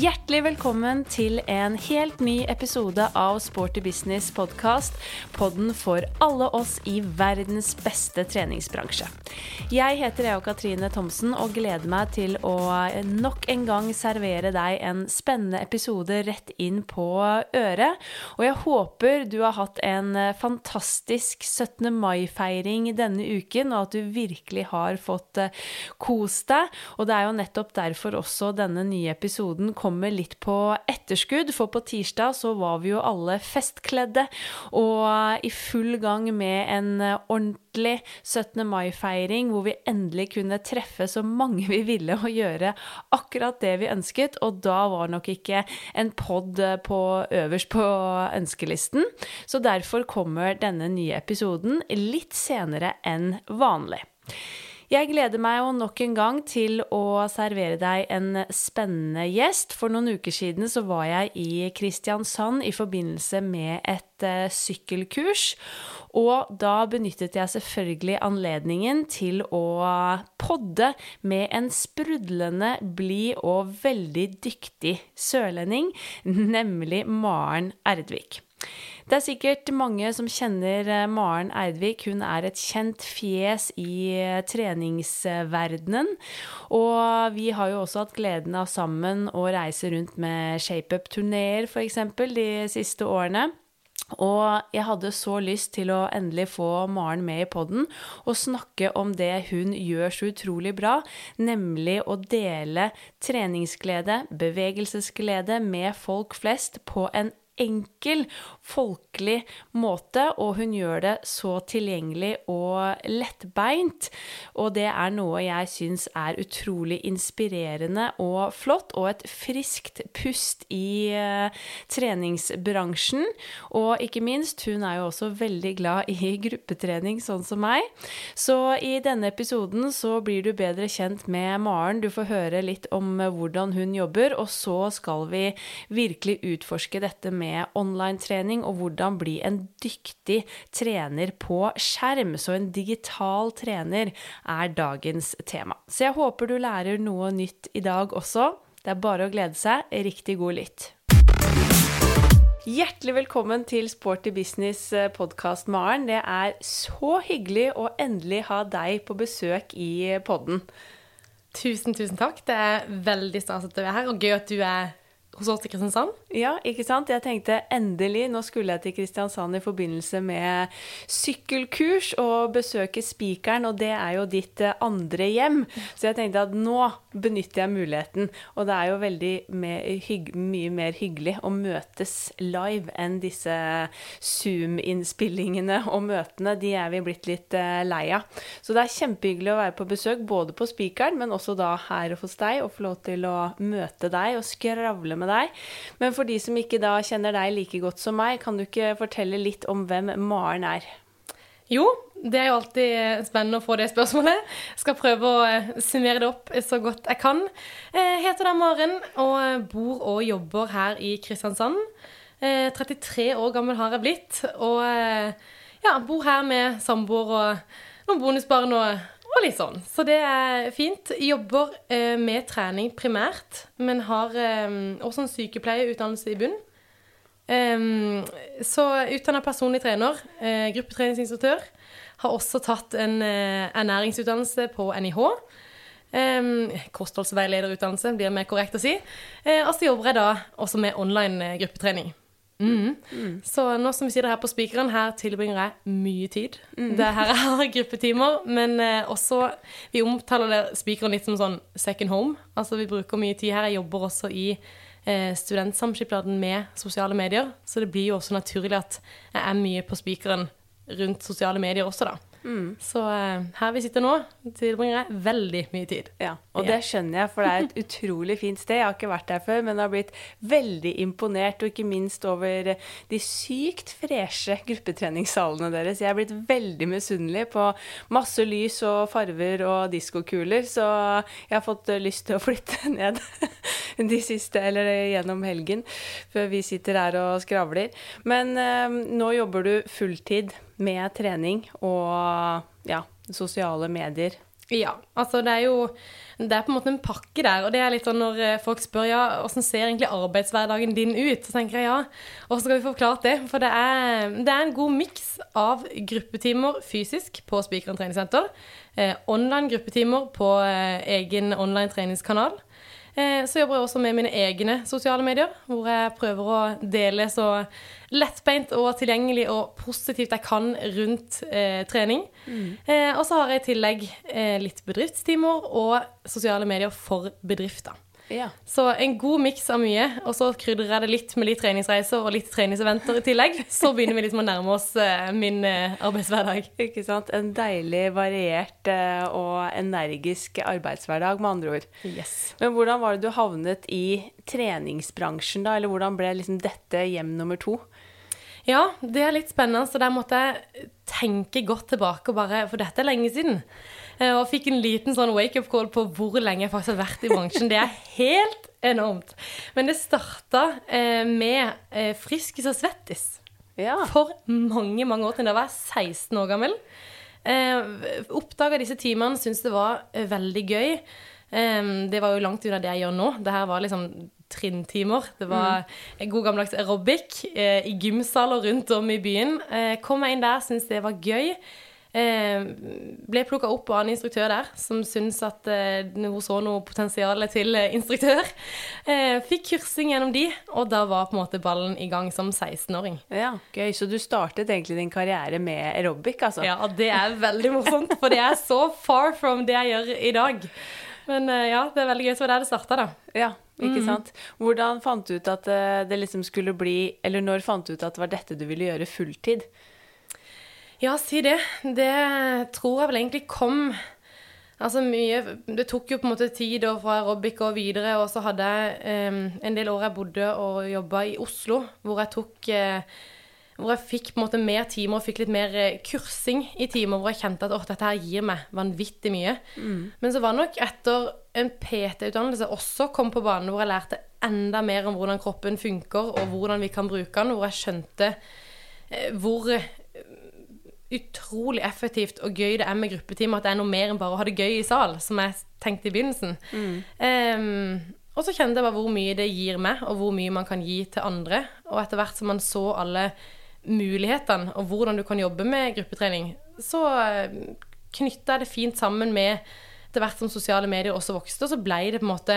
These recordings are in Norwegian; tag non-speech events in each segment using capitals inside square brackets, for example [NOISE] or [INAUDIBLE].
Hjertelig velkommen til en helt ny episode av Sporty Business podkast. Podden for alle oss i verdens beste treningsbransje. Jeg heter Eo Katrine Thomsen og gleder meg til å nok en gang servere deg en spennende episode rett inn på øret. Og jeg håper du har hatt en fantastisk 17. mai-feiring denne uken, og at du virkelig har fått eh, kost deg. Og det er jo nettopp derfor også denne nye episoden kommer litt på etterskudd, for på tirsdag så var vi jo alle festkledde og i full gang med en ordentlig 17. mai-feiring hvor vi endelig kunne treffe så mange vi ville og gjøre akkurat det vi ønsket, og da var nok ikke en pod på øverst på ønskelisten. Så derfor kommer denne nye episoden litt senere enn vanlig. Jeg gleder meg jo nok en gang til å servere deg en spennende gjest. For noen uker siden så var jeg i Kristiansand i forbindelse med et uh, sykkelkurs. Og da benyttet jeg selvfølgelig anledningen til å podde med en sprudlende, blid og veldig dyktig sørlending, nemlig Maren Erdvik. Det er sikkert mange som kjenner eh, Maren Eidvik. Hun er et kjent fjes i eh, treningsverdenen. Og vi har jo også hatt gleden av sammen å reise rundt med shapeup-turneer, f.eks., de siste årene. Og jeg hadde så lyst til å endelig få Maren med i poden og snakke om det hun gjør så utrolig bra, nemlig å dele treningsglede, bevegelsesglede med folk flest på en enkel, folkelig måte, og hun gjør det så tilgjengelig og lettbeint. Og det er noe jeg syns er utrolig inspirerende og flott, og et friskt pust i uh, treningsbransjen. Og ikke minst, hun er jo også veldig glad i [LAUGHS] gruppetrening, sånn som meg. Så i denne episoden så blir du bedre kjent med Maren. Du får høre litt om hvordan hun jobber, og så skal vi virkelig utforske dette med med online-trening og hvordan bli en dyktig trener på skjerm. Så en digital trener er dagens tema. Så jeg håper du lærer noe nytt i dag også. Det er bare å glede seg. Riktig god lytt. Hjertelig velkommen til Sporty Business eh, podkast, Maren. Det er så hyggelig å endelig ha deg på besøk i podden. Tusen, tusen takk. Det er veldig stas at du er her, og gøy at du er hos oss i Kristiansand. Ja, ikke sant. Jeg tenkte endelig, nå skulle jeg til Kristiansand i forbindelse med sykkelkurs og besøke Spikeren, og det er jo ditt eh, andre hjem. Så jeg tenkte at nå benytter jeg muligheten. Og det er jo veldig mye mer hyggelig å møtes live enn disse Zoom-innspillingene og møtene. De er vi blitt litt uh, lei av. Så det er kjempehyggelig å være på besøk både på Spikeren, men også da her hos deg, og få lov til å møte deg og skravle med deg. Men for de som ikke da kjenner deg like godt som meg, kan du ikke fortelle litt om hvem Maren er? Jo, det er jo alltid spennende å få det spørsmålet. Jeg skal prøve å eh, summere det opp så godt jeg kan. Jeg heter da Maren og bor og jobber her i Kristiansand. 33 eh, år gammel har jeg blitt, og eh, ja, bor her med samboer og noen bonusbarn og, og litt sånn. Så det er fint. Jobber med trening primært, men har også en sykepleierutdannelse i bunn. Um, så utdanna personlig trener, eh, gruppetreningsinstruktør. Har også tatt en eh, ernæringsutdannelse på NIH. Um, kostholdsveilederutdannelse, blir mer korrekt å si. Eh, og så jobber jeg da også med online gruppetrening. Mm. Mm. Så nå som vi sitter her på Spikeren, her tilbringer jeg mye tid. Mm. Det er her er gruppetimer. Men også Vi omtaler Spikeren litt som sånn second home. Altså vi bruker mye tid her. Jeg jobber også i eh, studentsamskipnaden med sosiale medier. Så det blir jo også naturlig at jeg er mye på spikeren rundt sosiale medier også, da. Mm. Så eh, her vi sitter nå, tilbringer jeg veldig mye tid. Ja, Og det skjønner jeg, for det er et [LAUGHS] utrolig fint sted. Jeg har ikke vært der før, men har blitt veldig imponert, og ikke minst over de sykt freshe gruppetreningssalene deres. Jeg er blitt veldig misunnelig på masse lys og farver og diskokuler, så jeg har fått lyst til å flytte [LAUGHS] ned de siste, eller gjennom helgen, før vi sitter her og skravler. Men uh, nå jobber du fulltid med trening og ja, sosiale medier Ja, altså det er jo Det er på en måte en pakke der. Og det er litt sånn når eh, folk spør ja, hvordan ser egentlig arbeidshverdagen din ut, så tenker jeg ja, hvordan skal vi få forklart det? For det er, det er en god miks av gruppetimer fysisk på Spikeren treningssenter, eh, online gruppetimer på eh, egen online treningskanal. Eh, så jobber jeg også med mine egne sosiale medier, hvor jeg prøver å dele så lettbeint og tilgjengelig og positivt jeg kan rundt eh, trening. Mm. Eh, og så har jeg i tillegg eh, litt bedriftstimer og sosiale medier for bedrifter. Ja. Så en god miks av mye, og så krydrer jeg det litt med litt treningsreiser og litt treningseventer i tillegg. Så begynner vi liksom å nærme oss uh, min uh, arbeidshverdag. Ikke sant. En deilig, variert uh, og energisk arbeidshverdag, med andre ord. Yes. Men hvordan var det du havnet i treningsbransjen, da? Eller hvordan ble liksom dette hjem nummer to? Ja, det er litt spennende. Så der måtte jeg tenke godt tilbake, bare, for dette er lenge siden. Eh, og fikk en liten sånn wake-up call på hvor lenge jeg faktisk har vært i bransjen. Det er helt enormt. Men det starta eh, med eh, Friskis og Svettis. Ja. For mange, mange år siden. Da var jeg 16 år gammel. Eh, Oppdaga disse timene, syntes det var veldig gøy. Det var jo langt unna det jeg gjør nå. Det her var liksom trinntimer. Det var mm. god gammeldags aerobic eh, i gymsaler rundt om i byen. Eh, kom jeg inn der, syntes det var gøy. Eh, ble plukka opp av en instruktør der som syntes at eh, hun så noe potensial til eh, instruktør. Eh, fikk kursing gjennom de, og da var på en måte ballen i gang som 16-åring. Ja, Gøy. Så du startet egentlig din karriere med aerobic, altså? Ja, det er veldig morsomt, for det er så far from det jeg gjør i dag. Men ja, det er veldig gøy. Så var det det starta, da. Ja, ikke mm. sant. Hvordan fant du ut at det liksom skulle bli Eller når fant du ut at det var dette du ville gjøre fulltid? Ja, si det. Det tror jeg vel egentlig kom Altså mye Det tok jo på en måte tid fra aerobic og videre, og så hadde jeg um, en del år jeg bodde og jobba i Oslo, hvor jeg tok uh, hvor jeg fikk på en måte mer timer og fikk litt mer eh, kursing i timer, hvor jeg kjente at dette her gir meg vanvittig mye. Mm. Men så var det nok etter en PT-utdannelse også kom på banen, hvor jeg lærte enda mer om hvordan kroppen funker, og hvordan vi kan bruke den, hvor jeg skjønte eh, hvor utrolig effektivt og gøy det er med gruppetimer. At det er noe mer enn bare å ha det gøy i sal, som jeg tenkte i begynnelsen. Mm. Um, og så kjente jeg bare hvor mye det gir meg, og hvor mye man kan gi til andre. Og etter hvert som man så alle mulighetene, og hvordan du kan jobbe med gruppetrening, så uh, knytta jeg det fint sammen med etter hvert som sosiale medier også vokste, og så ble det på en måte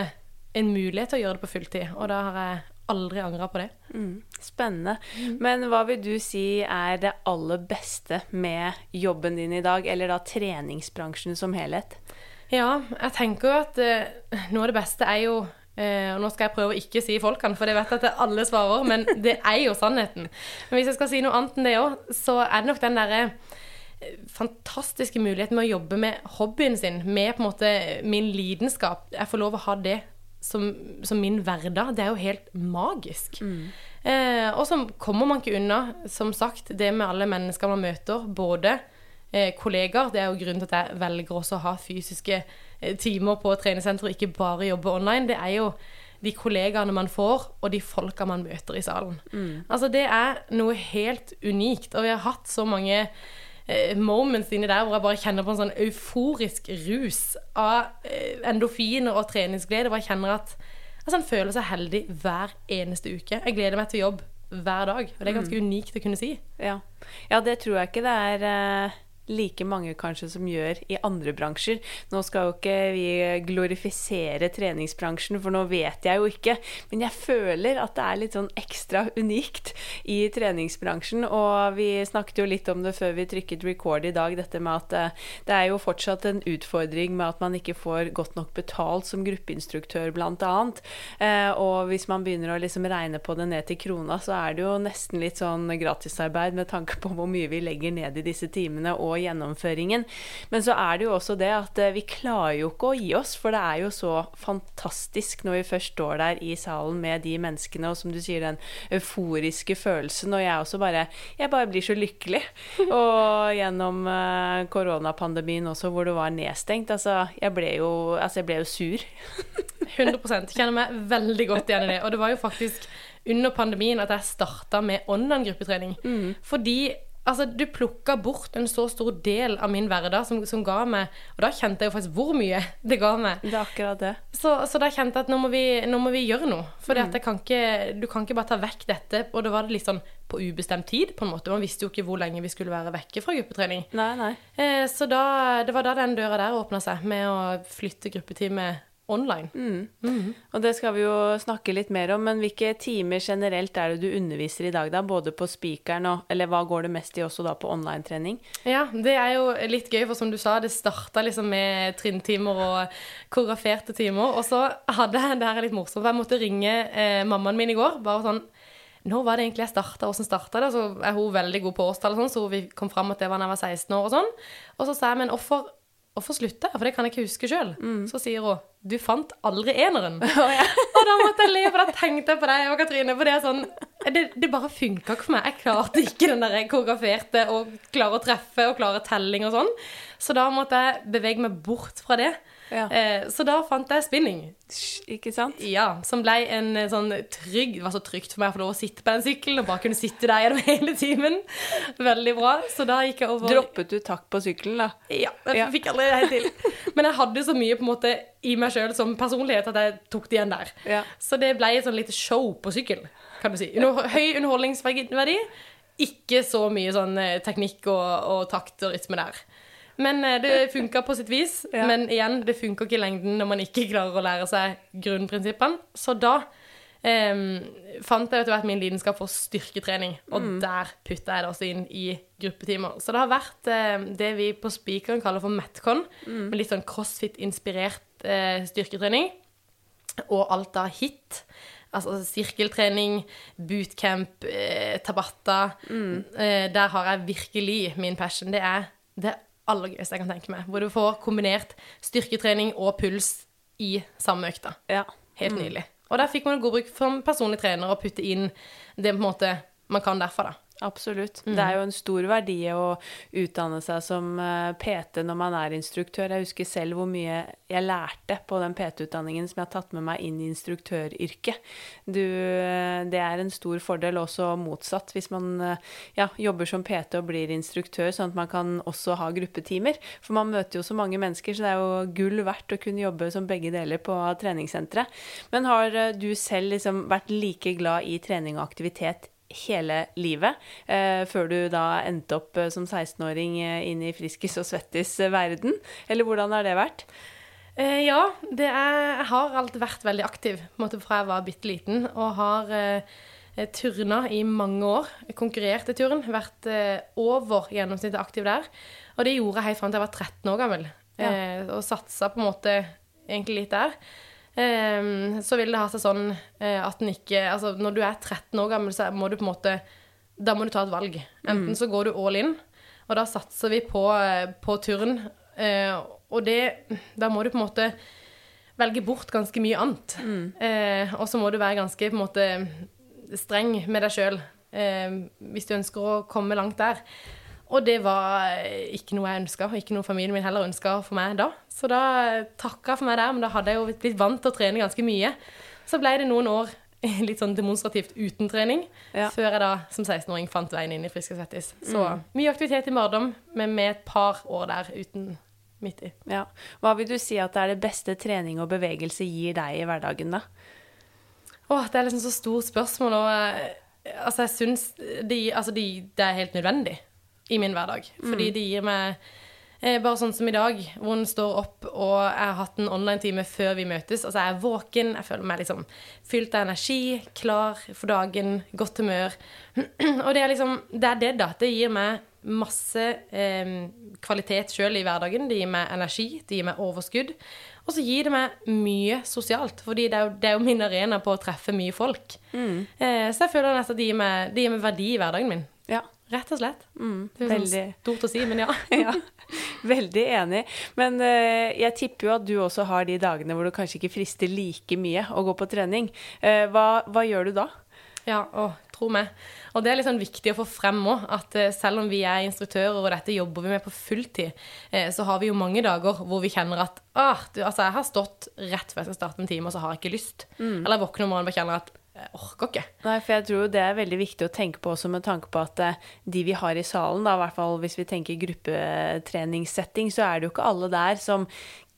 en mulighet til å gjøre det på fulltid. Og da har jeg aldri angra på det. Mm, spennende. Mm. Men hva vil du si er det aller beste med jobben din i dag, eller da treningsbransjen som helhet? Ja, jeg tenker jo at uh, noe av det beste er jo uh, og Nå skal jeg prøve å ikke si folkene, for jeg vet at det alle svarer, men [LAUGHS] det er jo sannheten. Men hvis jeg skal si noe annet enn det òg, så er det nok den derre eh, fantastiske muligheten med å jobbe med hobbyen sin, med på en måte min lidenskap. Jeg får lov å ha det som, som, min hverdag. Det er jo helt magisk. Mm. Eh, og så kommer man ikke unna, som sagt, det med alle mennesker man møter. Både eh, kollegaer, det er jo grunnen til at jeg velger også å ha fysiske eh, timer på treningssenter og ikke bare jobbe online. Det er jo de kollegaene man får, og de folka man møter i salen. Mm. Altså, det er noe helt unikt. Og vi har hatt så mange moments inni der hvor jeg bare kjenner på en sånn euforisk rus av endofiner endorfiner og treningsglede. Hvor jeg kjenner at altså, en føler seg heldig hver eneste uke. Jeg gleder meg til jobb hver dag. Og det er ganske mm. unikt å kunne si. Ja. ja, det tror jeg ikke det er eh, like mange kanskje som gjør i andre bransjer. Nå skal jo ikke vi glorifisere treningsbransjen, for nå vet jeg jo ikke. Men jeg føler at det er litt sånn ekstra unikt i treningsbransjen. Og vi snakket jo litt om det før vi trykket record i dag, dette med at eh, det er jo fortsatt en utfordring med at man ikke får godt nok betalt som gruppeinstruktør, bl.a. Eh, og hvis man begynner å liksom regne på det ned til krona, så er det jo nesten litt sånn gratisarbeid med tanke på hvor mye vi legger ned i disse timene. og og gjennomføringen. Men så er det jo også det at eh, vi klarer jo ikke å gi oss, for det er jo så fantastisk når vi først står der i salen med de menneskene, og som du sier, den euforiske følelsen. Og jeg også bare Jeg bare blir så lykkelig. [LAUGHS] Og gjennom uh, koronapandemien også, hvor det var nedstengt, altså jeg ble jo, altså, jeg ble jo sur. [LAUGHS] 100 Kjenner meg veldig godt igjen i det. Og det var jo faktisk under pandemien at jeg starta med online gruppetrening. Mm. Fordi Altså, du plukka bort en så stor del av min hverdag som, som, ga meg Og da kjente jeg jo faktisk hvor mye [LAUGHS] det ga meg. Det er akkurat det. Så, så da kjente jeg at nå må vi, nå må vi gjøre noe. For mm. du kan ikke bare ta vekk dette. Og da var det litt sånn på ubestemt tid, på en måte. Man visste jo ikke hvor lenge vi skulle være vekke fra gruppetrening. Nei, nei. Eh, så da, det var da den døra der åpna seg, med å flytte gruppetime online. Mm. Mm. Og det skal vi jo snakke litt mer om, men hvilke timer generelt er det du underviser i dag, da? Både på spikeren og Eller hva går det mest i også da på online-trening? Ja, det er jo litt gøy, for som du sa, det starta liksom med trinntimer og koreograferte timer. Og så hadde jeg Det her er litt morsomt, for jeg måtte ringe eh, mammaen min i går. bare sånn når var det egentlig jeg starta, hvordan starta det? Så er hun veldig god på årstall, sånn, så vi kom fram at det var da jeg var 16 år og sånn. Og så sa jeg, men hvorfor Hvorfor jeg? For det kan jeg ikke huske sjøl. Mm. Så sier hun du fant aldri eneren. [LAUGHS] Oh, ja. og da måtte jeg le, for da tenkte jeg på deg og Katrine. For det er sånn Det, det bare funka ikke for meg. Jeg klarte ikke den der koreograferte og klare å treffe og klare telling og sånn. Så da måtte jeg bevege meg bort fra det. Ja. Eh, så da fant jeg spinning. Ikke sant? Ja, Som ble en eh, sånn trygg Det var så trygt for meg å få lov å sitte på den sykkelen og bare kunne sitte der gjennom [LAUGHS] hele timen. Veldig bra. Så da gikk jeg over Droppet du takk på sykkelen, da? Ja. Jeg ja. fikk aldri det helt til. Men jeg hadde så mye på en måte i meg sjøl som personlighet at jeg tok det igjen der. Ja. Så det ble et sånn lite show på sykkel, kan du si. Under, høy underholdningsverdi. Ikke så mye sånn eh, teknikk og, og takt og rytme der. Men eh, det funka på sitt vis. [LAUGHS] Ja. Men igjen, det funker ikke i lengden når man ikke [LAUGHS] klarer å lære seg grunnprinsippene. Så da um, fant jeg etter hvert min lidenskap for styrketrening, og mm. der putta jeg det også inn i gruppetimer. Så det har vært uh, det vi på Spikeren kaller for Metcon, mm. med litt sånn crossfit-inspirert uh, styrketrening. Og alt av hit. Altså sirkeltrening, bootcamp, eh, tabata. Mm. Eh, der har jeg virkelig min passion. Det er det aller gøyeste jeg kan tenke meg. Hvor du får kombinert styrketrening og puls i samme økta. Ja. Helt mm. nydelig. Og der fikk man god bruk som personlig trener å putte inn det på en måte man kan derfra, da. Absolutt. Mm. Det er jo en stor verdi å utdanne seg som eh, PT når man er instruktør. Jeg husker selv hvor mye jeg lærte på den PT-utdanningen som jeg har tatt med meg inn i instruktøryrket. Du, eh, det er en stor fordel også motsatt, hvis man eh, ja, jobber som PT og blir instruktør, sånn at man kan også ha gruppetimer. For man møter jo så mange mennesker, så det er jo gull verdt å kunne jobbe som begge deler på treningssenteret. Men har du selv liksom vært like glad i trening og aktivitet hele livet, eh, før du da endte opp eh, som 16-åring eh, inn i Friskis og Svettis-verden? Eller hvordan har det vært? Eh, ja, det er, jeg har alltid vært veldig aktiv måte fra jeg var bitte liten. Og har eh, turna i mange år. Konkurrert i turn. Vært eh, over gjennomsnittet aktiv der. Og det gjorde jeg helt fram til jeg var 13 år gammel. Ja. Eh, og satsa på en måte egentlig litt der. Um, så vil det ha seg sånn uh, at den ikke Altså, når du er 13 år gammel, så må du på en måte Da må du ta et valg. Enten mm. så går du all in, og da satser vi på, uh, på turn. Uh, og det Da må du på en måte velge bort ganske mye annet. Mm. og så må du være ganske på en måte streng med deg sjøl hvis du ønsker å komme langt der. Og det var ikke noe jeg ønska, og ikke noe familien min heller ønska for meg da. Så da takka jeg for meg der, men da hadde jeg jo blitt vant til å trene ganske mye. Så ble det noen år [LAUGHS] litt sånn demonstrativt uten trening, ja. før jeg da som 16-åring fant veien inn i Frisk og Svettis. Så mm. mye aktivitet i Mardom, men med et par år der uten midt i. Ja. Hva vil du si at det er det beste trening og bevegelse gir deg i hverdagen, da? Åh, det er liksom så stort spørsmål, og eh, altså, jeg syns de, altså, de, det er helt nødvendig i min hverdag. Fordi mm. det gir meg eh, Bare sånn som i dag, hvor hun står opp og jeg har hatt en online-time før vi møtes. Altså jeg er våken, jeg føler meg liksom fylt av energi, klar for dagen, godt humør. [CLEARS THROAT] og det er liksom Det er det, da. Det gir meg masse eh, kvalitet sjøl i hverdagen. Det gir meg energi, det gir meg overskudd. Og så gir det meg mye sosialt, fordi det er jo, det er jo min arena på å treffe mye folk. Mm. Eh, så jeg føler nesten at det gir, meg, det gir meg verdi i hverdagen min. Ja. Rett og slett. Mm, det er sånn stort å si, men ja. [LAUGHS] ja. Veldig enig. Men uh, jeg tipper jo at du også har de dagene hvor du kanskje ikke frister like mye å gå på trening. Uh, hva, hva, gjør du da? Ja, å, tro meg. Og det er litt sånn viktig å få frem òg, at uh, selv om vi er instruktører og dette jobber vi med på fulltid, så har vi jo mange dager hvor vi kjenner at ah, du, altså, jeg har stått rett før jeg skal starte en time, og så har jeg ikke lyst. Mm. Eller våkner om morgenen og kjenner at orker ikke. Nei, for jeg tror det er veldig viktig å tenke på også med tanke på at eh, de vi har i salen, da, i hvert fall hvis vi tenker gruppetreningssetting, så er det jo ikke alle der som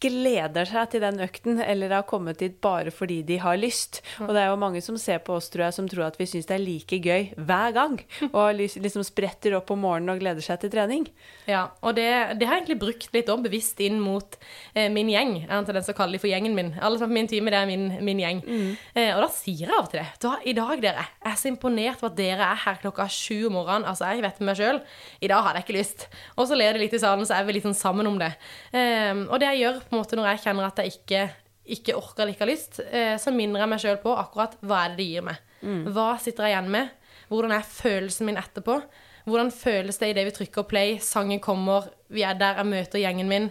gleder seg til den økten, eller har kommet dit bare fordi de har lyst. Og det er jo mange som ser på oss, tror jeg, som tror at vi syns det er like gøy hver gang. [LAUGHS] Og liksom spretter opp om morgenen og gleder seg til trening. Ja, og det, det har jeg egentlig brukt litt om bevisst inn mot eh, min gjeng. Jeg er den så kaller de for gjengen min. Alle som er på min time, det er min, min gjeng. Mm. Eh, og da sier jeg av og til det. Da, I dag, dere, jeg er så imponert over at dere er her klokka sju om morgenen. Altså, jeg vet med meg sjøl, i dag hadde jeg ikke lyst. Og så ler de litt i salen, så er vi litt sånn sammen om det. Eh, og det jeg gjør på en måte når jeg kjenner at jeg ikke, ikke orker eller ikke har lyst, eh, så minner jeg meg sjøl på akkurat hva er det det gir meg. Mm. Hva sitter jeg igjen med? Hvordan er følelsen min etterpå? Hvordan føles det idet vi trykker play, sangen kommer, vi er der, jeg møter gjengen min,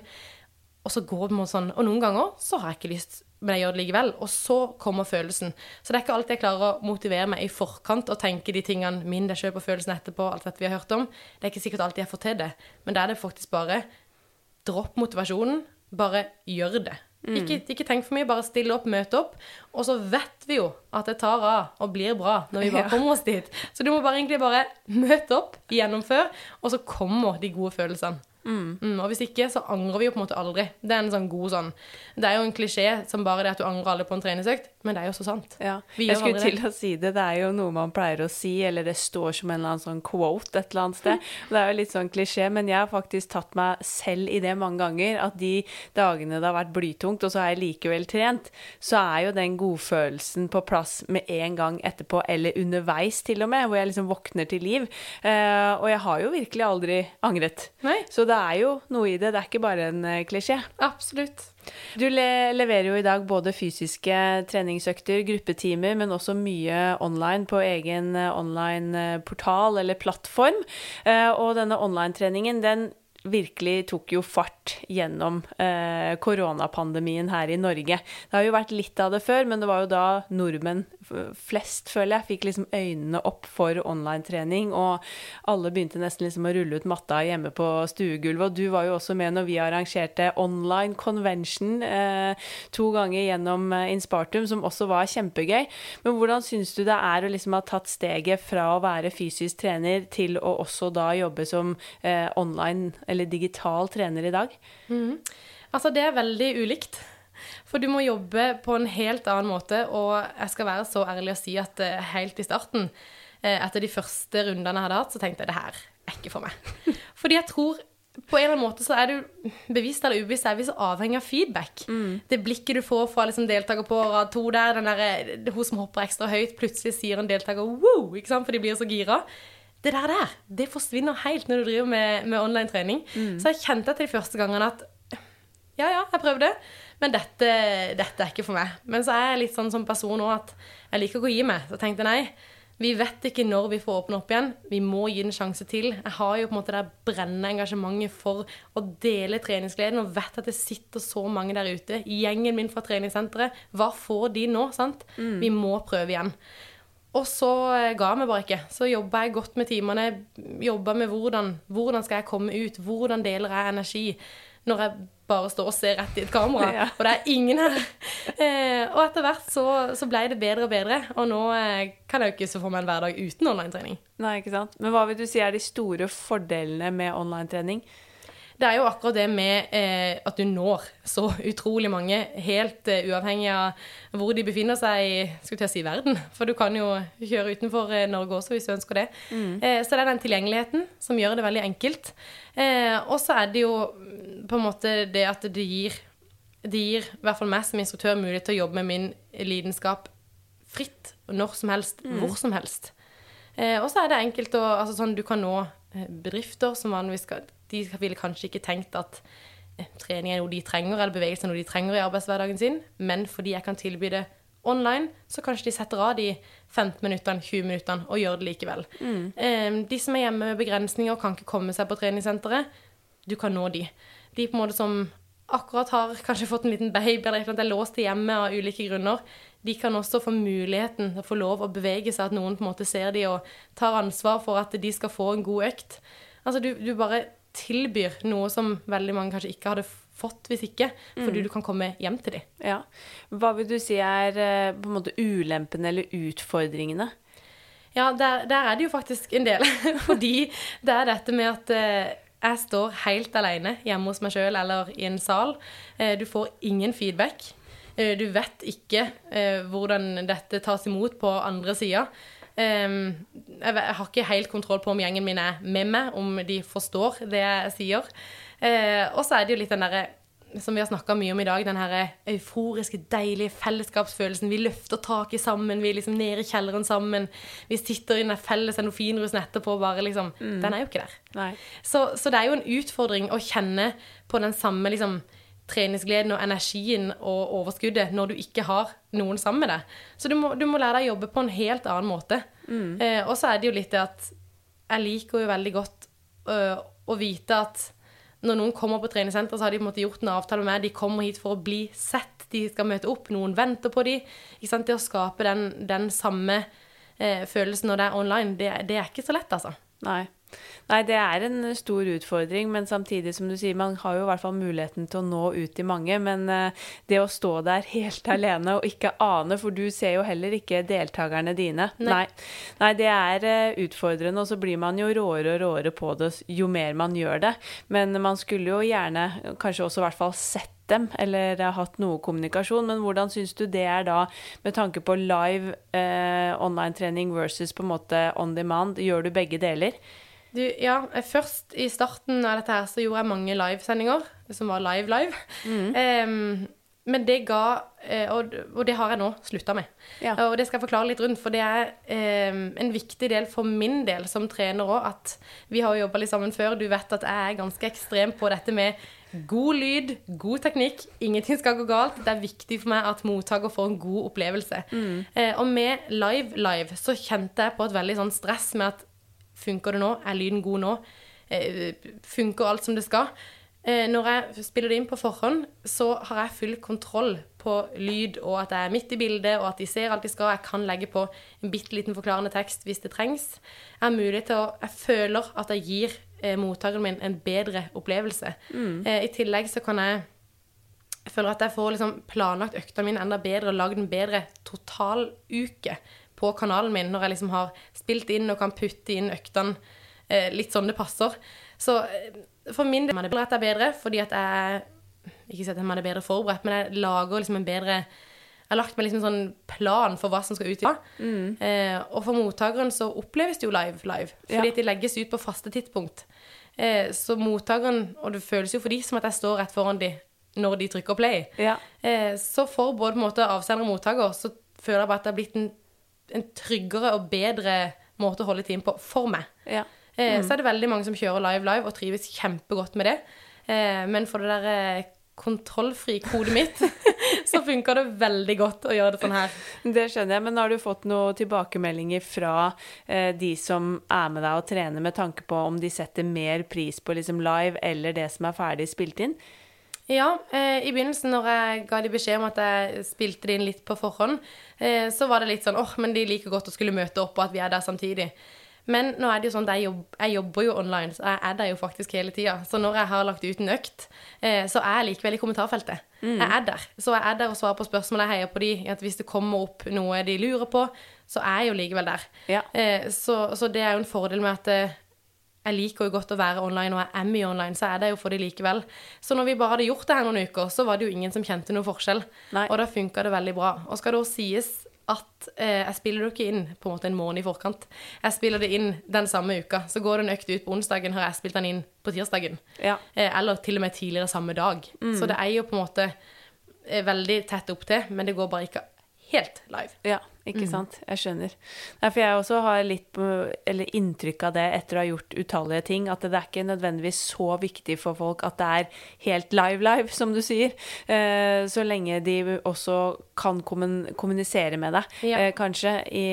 og så går det sånn Og noen ganger så har jeg ikke lyst, men jeg gjør det likevel. Og så kommer følelsen. Så det er ikke alltid jeg klarer å motivere meg i forkant og tenke de tingene min det kjøper følelsen etterpå, alt dette vi har hørt om. Det er ikke sikkert alltid jeg får til det, men da er det faktisk bare dropp motivasjonen, bare gjør det. Mm. Ikke, ikke, tenk for mye, bare still opp, møte opp. Og så vet vi jo at det tar av og blir bra når vi bare ja. kommer oss dit. Så du må bare egentlig bare møte opp, gjennomføre, og så kommer de gode følelsene. Mm. Mm, og hvis ikke, så angrer vi jo på en måte aldri. Det er en sånn god sånn Det er jo en klisjé som bare det at du angrer aldri på en treningsøkt, men det er jo så sant. Ja. Jeg skulle til å si det. Det er jo noe man pleier å si, eller det står som en eller annen sånn quote et eller annet sted. [LAUGHS] Det er jo litt sånn klisjé, men jeg har faktisk tatt meg selv i det mange ganger. At de dagene det har vært blytungt, og så har jeg likevel trent, så er jo den godfølelsen på plass med en gang etterpå, eller underveis til og med, hvor jeg liksom våkner til liv. Uh, og jeg har jo virkelig aldri angret. Nei. Så det det er jo noe i det. Det er ikke bare en eh, klisjé. Absolutt. Du le leverer jo i dag både fysiske treningsøkter, gruppetimer, men også mye online på egen eh, online eh, portal eller plattform. Og denne online-treningen, den virkelig tok jo fart gjennom eh, koronapandemien her i Norge. Det har jo vært litt av det før, men det var jo da nordmenn flest, føler jeg, fikk liksom øynene opp for online-trening, og alle begynte nesten liksom å rulle ut matta hjemme på stuegulvet. Og du var jo også med når vi arrangerte online convention eh, to ganger gjennom eh, Inspartum, som også var kjempegøy. Men hvordan syns du det er å liksom ha tatt steget fra å være fysisk trener til å også da jobbe som eh, online eller digital trener i dag? Mm. Altså, det er veldig ulikt. For du må jobbe på en helt annen måte, og jeg skal være så ærlig å si at eh, helt i starten, eh, etter de første rundene jeg hadde hatt, så tenkte jeg det her er ikke for meg. [LAUGHS] Fordi jeg tror på en eller annen måte så er du bevisst eller ubevisst er vi så avhengig av feedback. Mm. Det blikket du får fra liksom deltaker på rad to der, den der, eh, hun som hopper ekstra høyt, plutselig sier en deltaker wow, for de blir så gira det der, der det forsvinner helt når du driver med, med online trening. Mm. Så jeg kjente til de første gangene at ja, ja, jeg prøvde, men dette, dette, er ikke for meg. Men så er jeg litt sånn som person òg at jeg liker ikke å gi meg. Så jeg tenkte nei, vi vet ikke når vi får åpne opp igjen. Vi må gi en sjanse til. Jeg har jo på en måte det brennende engasjementet for å dele treningsgleden og vet at det sitter så mange der ute. Gjengen min fra treningssenteret, hva får de nå? sant? Mm. Vi må prøve igjen. Og så eh, ga jeg meg bare ikke. Så jobba jeg godt med timene. Jobba med hvordan, hvordan skal jeg komme ut, hvordan deler jeg energi. Når jeg bare står og ser rett i et kamera, ja. og det er ingen her. Eh, og etter hvert så, så ble det bedre og bedre, og nå eh, kan jeg jo ikke se for meg en hverdag uten online-trening. Nei, ikke sant. Men hva vil du si er de store fordelene med online-trening? Det er jo akkurat det med eh, at du når så utrolig mange, helt eh, uavhengig av hvor de befinner seg i skulle jeg si, verden. For du kan jo kjøre utenfor eh, Norge også hvis du ønsker det. Mm. Eh, så det er den tilgjengeligheten som gjør det veldig enkelt. Eh, og så er det jo mm, på en måte det at det gir det gir i hvert fall meg som instruktør mulighet til å jobbe med min lidenskap fritt når som helst, mm. hvor som helst. Eh, og så er det enkelt å altså sånn, Du kan nå bedrifter som vanligvis skal de ville kanskje ikke tenkt at eh, trening er noe de trenger, eller bevegelse er noe de trenger i arbeidshverdagen sin, men fordi jeg kan tilby det online, så kanskje de setter av de 15 minuttene, 20 minuttene og gjør det likevel. Mm. Eh, de som er hjemme med begrensninger og kan ikke komme seg på treningssenteret, du kan nå de. De på en måte som akkurat har kanskje fått en liten baby eller et er låst hjemme av ulike grunner, de kan også få muligheten til å få lov å bevege seg, at noen på en måte ser de og tar ansvar for at de skal få en god økt. Altså, du, du bare tilbyr noe som veldig mange kanskje ikke hadde fått hvis ikke, fordi du kan komme hjem til dem. Ja. Hva vil du si er eh, på en måte ulempene eller utfordringene? Ja, der, der er det jo faktisk en del. [LAUGHS] Fordi det er dette med at eh, jeg står helt alene hjemme hos meg sjøl eller i en sal. Eh, du får ingen feedback. Eh, du vet ikke hvordan dette tas imot på andre sida. Jeg, jeg har ikke helt kontroll på om gjengen min er med meg, om de forstår det jeg sier. Eh, og så er det jo litt den derre som vi har snakka mye om i dag, den her euforiske, deilige fellesskapsfølelsen. Vi løfter taket sammen, vi er liksom nede i kjelleren sammen. Vi sitter i den felles endorfinrusen etterpå, bare liksom Den er jo ikke der. Så, så det er jo en utfordring å kjenne på den samme liksom, treningsgleden og energien og overskuddet når du ikke har noen sammen med deg. Så du må, du må lære deg å jobbe på en helt annen måte. Eh, og så er det jo litt det at jeg liker jo veldig godt øh, å vite at når noen kommer på treningssenter, så har de på en måte gjort en avtale med meg. De kommer hit for å bli sett, de skal møte opp, noen venter på dem. Det å skape den, den samme eh, følelsen når det er online, det, det er ikke så lett, altså. Nei. Nei, det er en stor utfordring, men samtidig som du sier, man har jo i hvert fall muligheten til å nå ut til mange. Men eh, det å stå der helt alene og ikke ane, for du ser jo heller ikke deltakerne dine. Nei. Nei, Nei det er eh, utfordrende, og så blir man jo råere og råere på det jo mer man gjør det. Men man skulle jo gjerne kanskje også i hvert fall sett dem, eller har hatt noe kommunikasjon. Men hvordan syns du det er da, med tanke på live eh, online-trening versus på en måte on demand? Gjør du begge deler? Du, ja, eh, først i starten av dette her så gjorde jeg mange livesendinger, som var live-live. Em, men det ga eh, og, og det har jeg nå slutta med. Ja. Og det skal jeg forklare litt rundt, for det er um, en viktig del for min del som trener òg, at vi har jo jobba litt sammen før. Du vet at jeg er ganske ekstrem på dette med god lyd, god teknikk. Ingenting skal gå galt. Det er viktig for meg at mottaker får en god opplevelse. Eh, og med live-live så kjente jeg på et veldig sånn stress med at Funker det nå? Er lyden god nå? Eh, funker alt som det skal? Eh, når jeg spiller det inn på forhånd, så har jeg full kontroll på lyd, og at jeg er midt i bildet, og at de ser alt de skal. Jeg kan legge på en bitte liten forklarende tekst hvis det trengs. Jeg har mulighet til å Jeg føler at jeg gir eh, mottakeren min en bedre opplevelse. Eh, I tillegg så kan jeg jeg føler at jeg får liksom planlagt økta mi enda bedre og lagd en bedre totaluke på kanalen min når jeg liksom har spilt inn og kan putte inn øktene eh, litt sånn det passer. Så eh, for min del er det bedre er bedre, fordi at jeg Ikke si at jeg er bedre forberedt, men jeg lager liksom en bedre jeg har lagt meg liksom en sånn plan for hva som skal ut Mm. eh, Og for mottakeren så oppleves det jo live, live. Fordi Ja. at de legges ut på faste tidspunkt. Eh, så mottakeren, og det føles jo for de som at jeg står rett foran de når de trykker play, Ja. eh, så for både måte avsender og mottaker, så føler jeg bare at det har blitt en, en tryggere og bedre måte å holde tiden på for meg. ja. Eh, Så er det veldig mange som kjører live live og trives kjempegodt med det. Eh, men for det der eh, kontrollfri-kodet mitt, [LAUGHS] så funker det veldig godt å gjøre det sånn her. Det skjønner jeg, men har du fått noen tilbakemeldinger fra eh, de som er med deg og trener, med tanke på om de setter mer pris på liksom live eller det som er ferdig spilt inn? Ja, eh, i begynnelsen når jeg ga de beskjed om at jeg spilte det inn litt på forhånd, eh, så var det litt sånn åh, men de liker godt å skulle møte opp, og at vi er der samtidig. Men nå er det jo sånn jeg, jobb, jeg jobber jo online, så jeg er der jo faktisk hele tida. Så når jeg har lagt ut en økt, eh, så er jeg likevel i kommentarfeltet. Jeg er der. Så jeg er der og svarer på spørsmål. Jeg heier på de. At hvis det kommer opp noe de lurer på, så er jeg jo likevel der. Ja. Eh, så, så det er jo en fordel med at eh, jeg liker jo godt å være online, og jeg er mye online, så er det jo for de likevel. Så når vi bare hadde gjort det her noen uker, så var det jo ingen som kjente noe forskjell. Nei. Og da funka det veldig bra. Og skal det også sies at eh, jeg spiller det ikke inn på en måte en måned i forkant. Jeg spiller det inn den samme uka. Så går det en økt ut på onsdagen, har jeg spilt den inn på tirsdagen. Ja. Eh, eller til og med tidligere samme dag. Så det er jo på en måte eh, veldig tett opp til, men det går bare ikke helt live. Ja, ikke sant. Jeg skjønner. Nei, for jeg også har litt eller inntrykk av det etter å ha gjort utallige ting, at det er ikke nødvendigvis så viktig for folk at det er helt live-live, som du sier. Eh, så lenge de også kan kommun kommunisere med deg. Ja. Eh, kanskje i,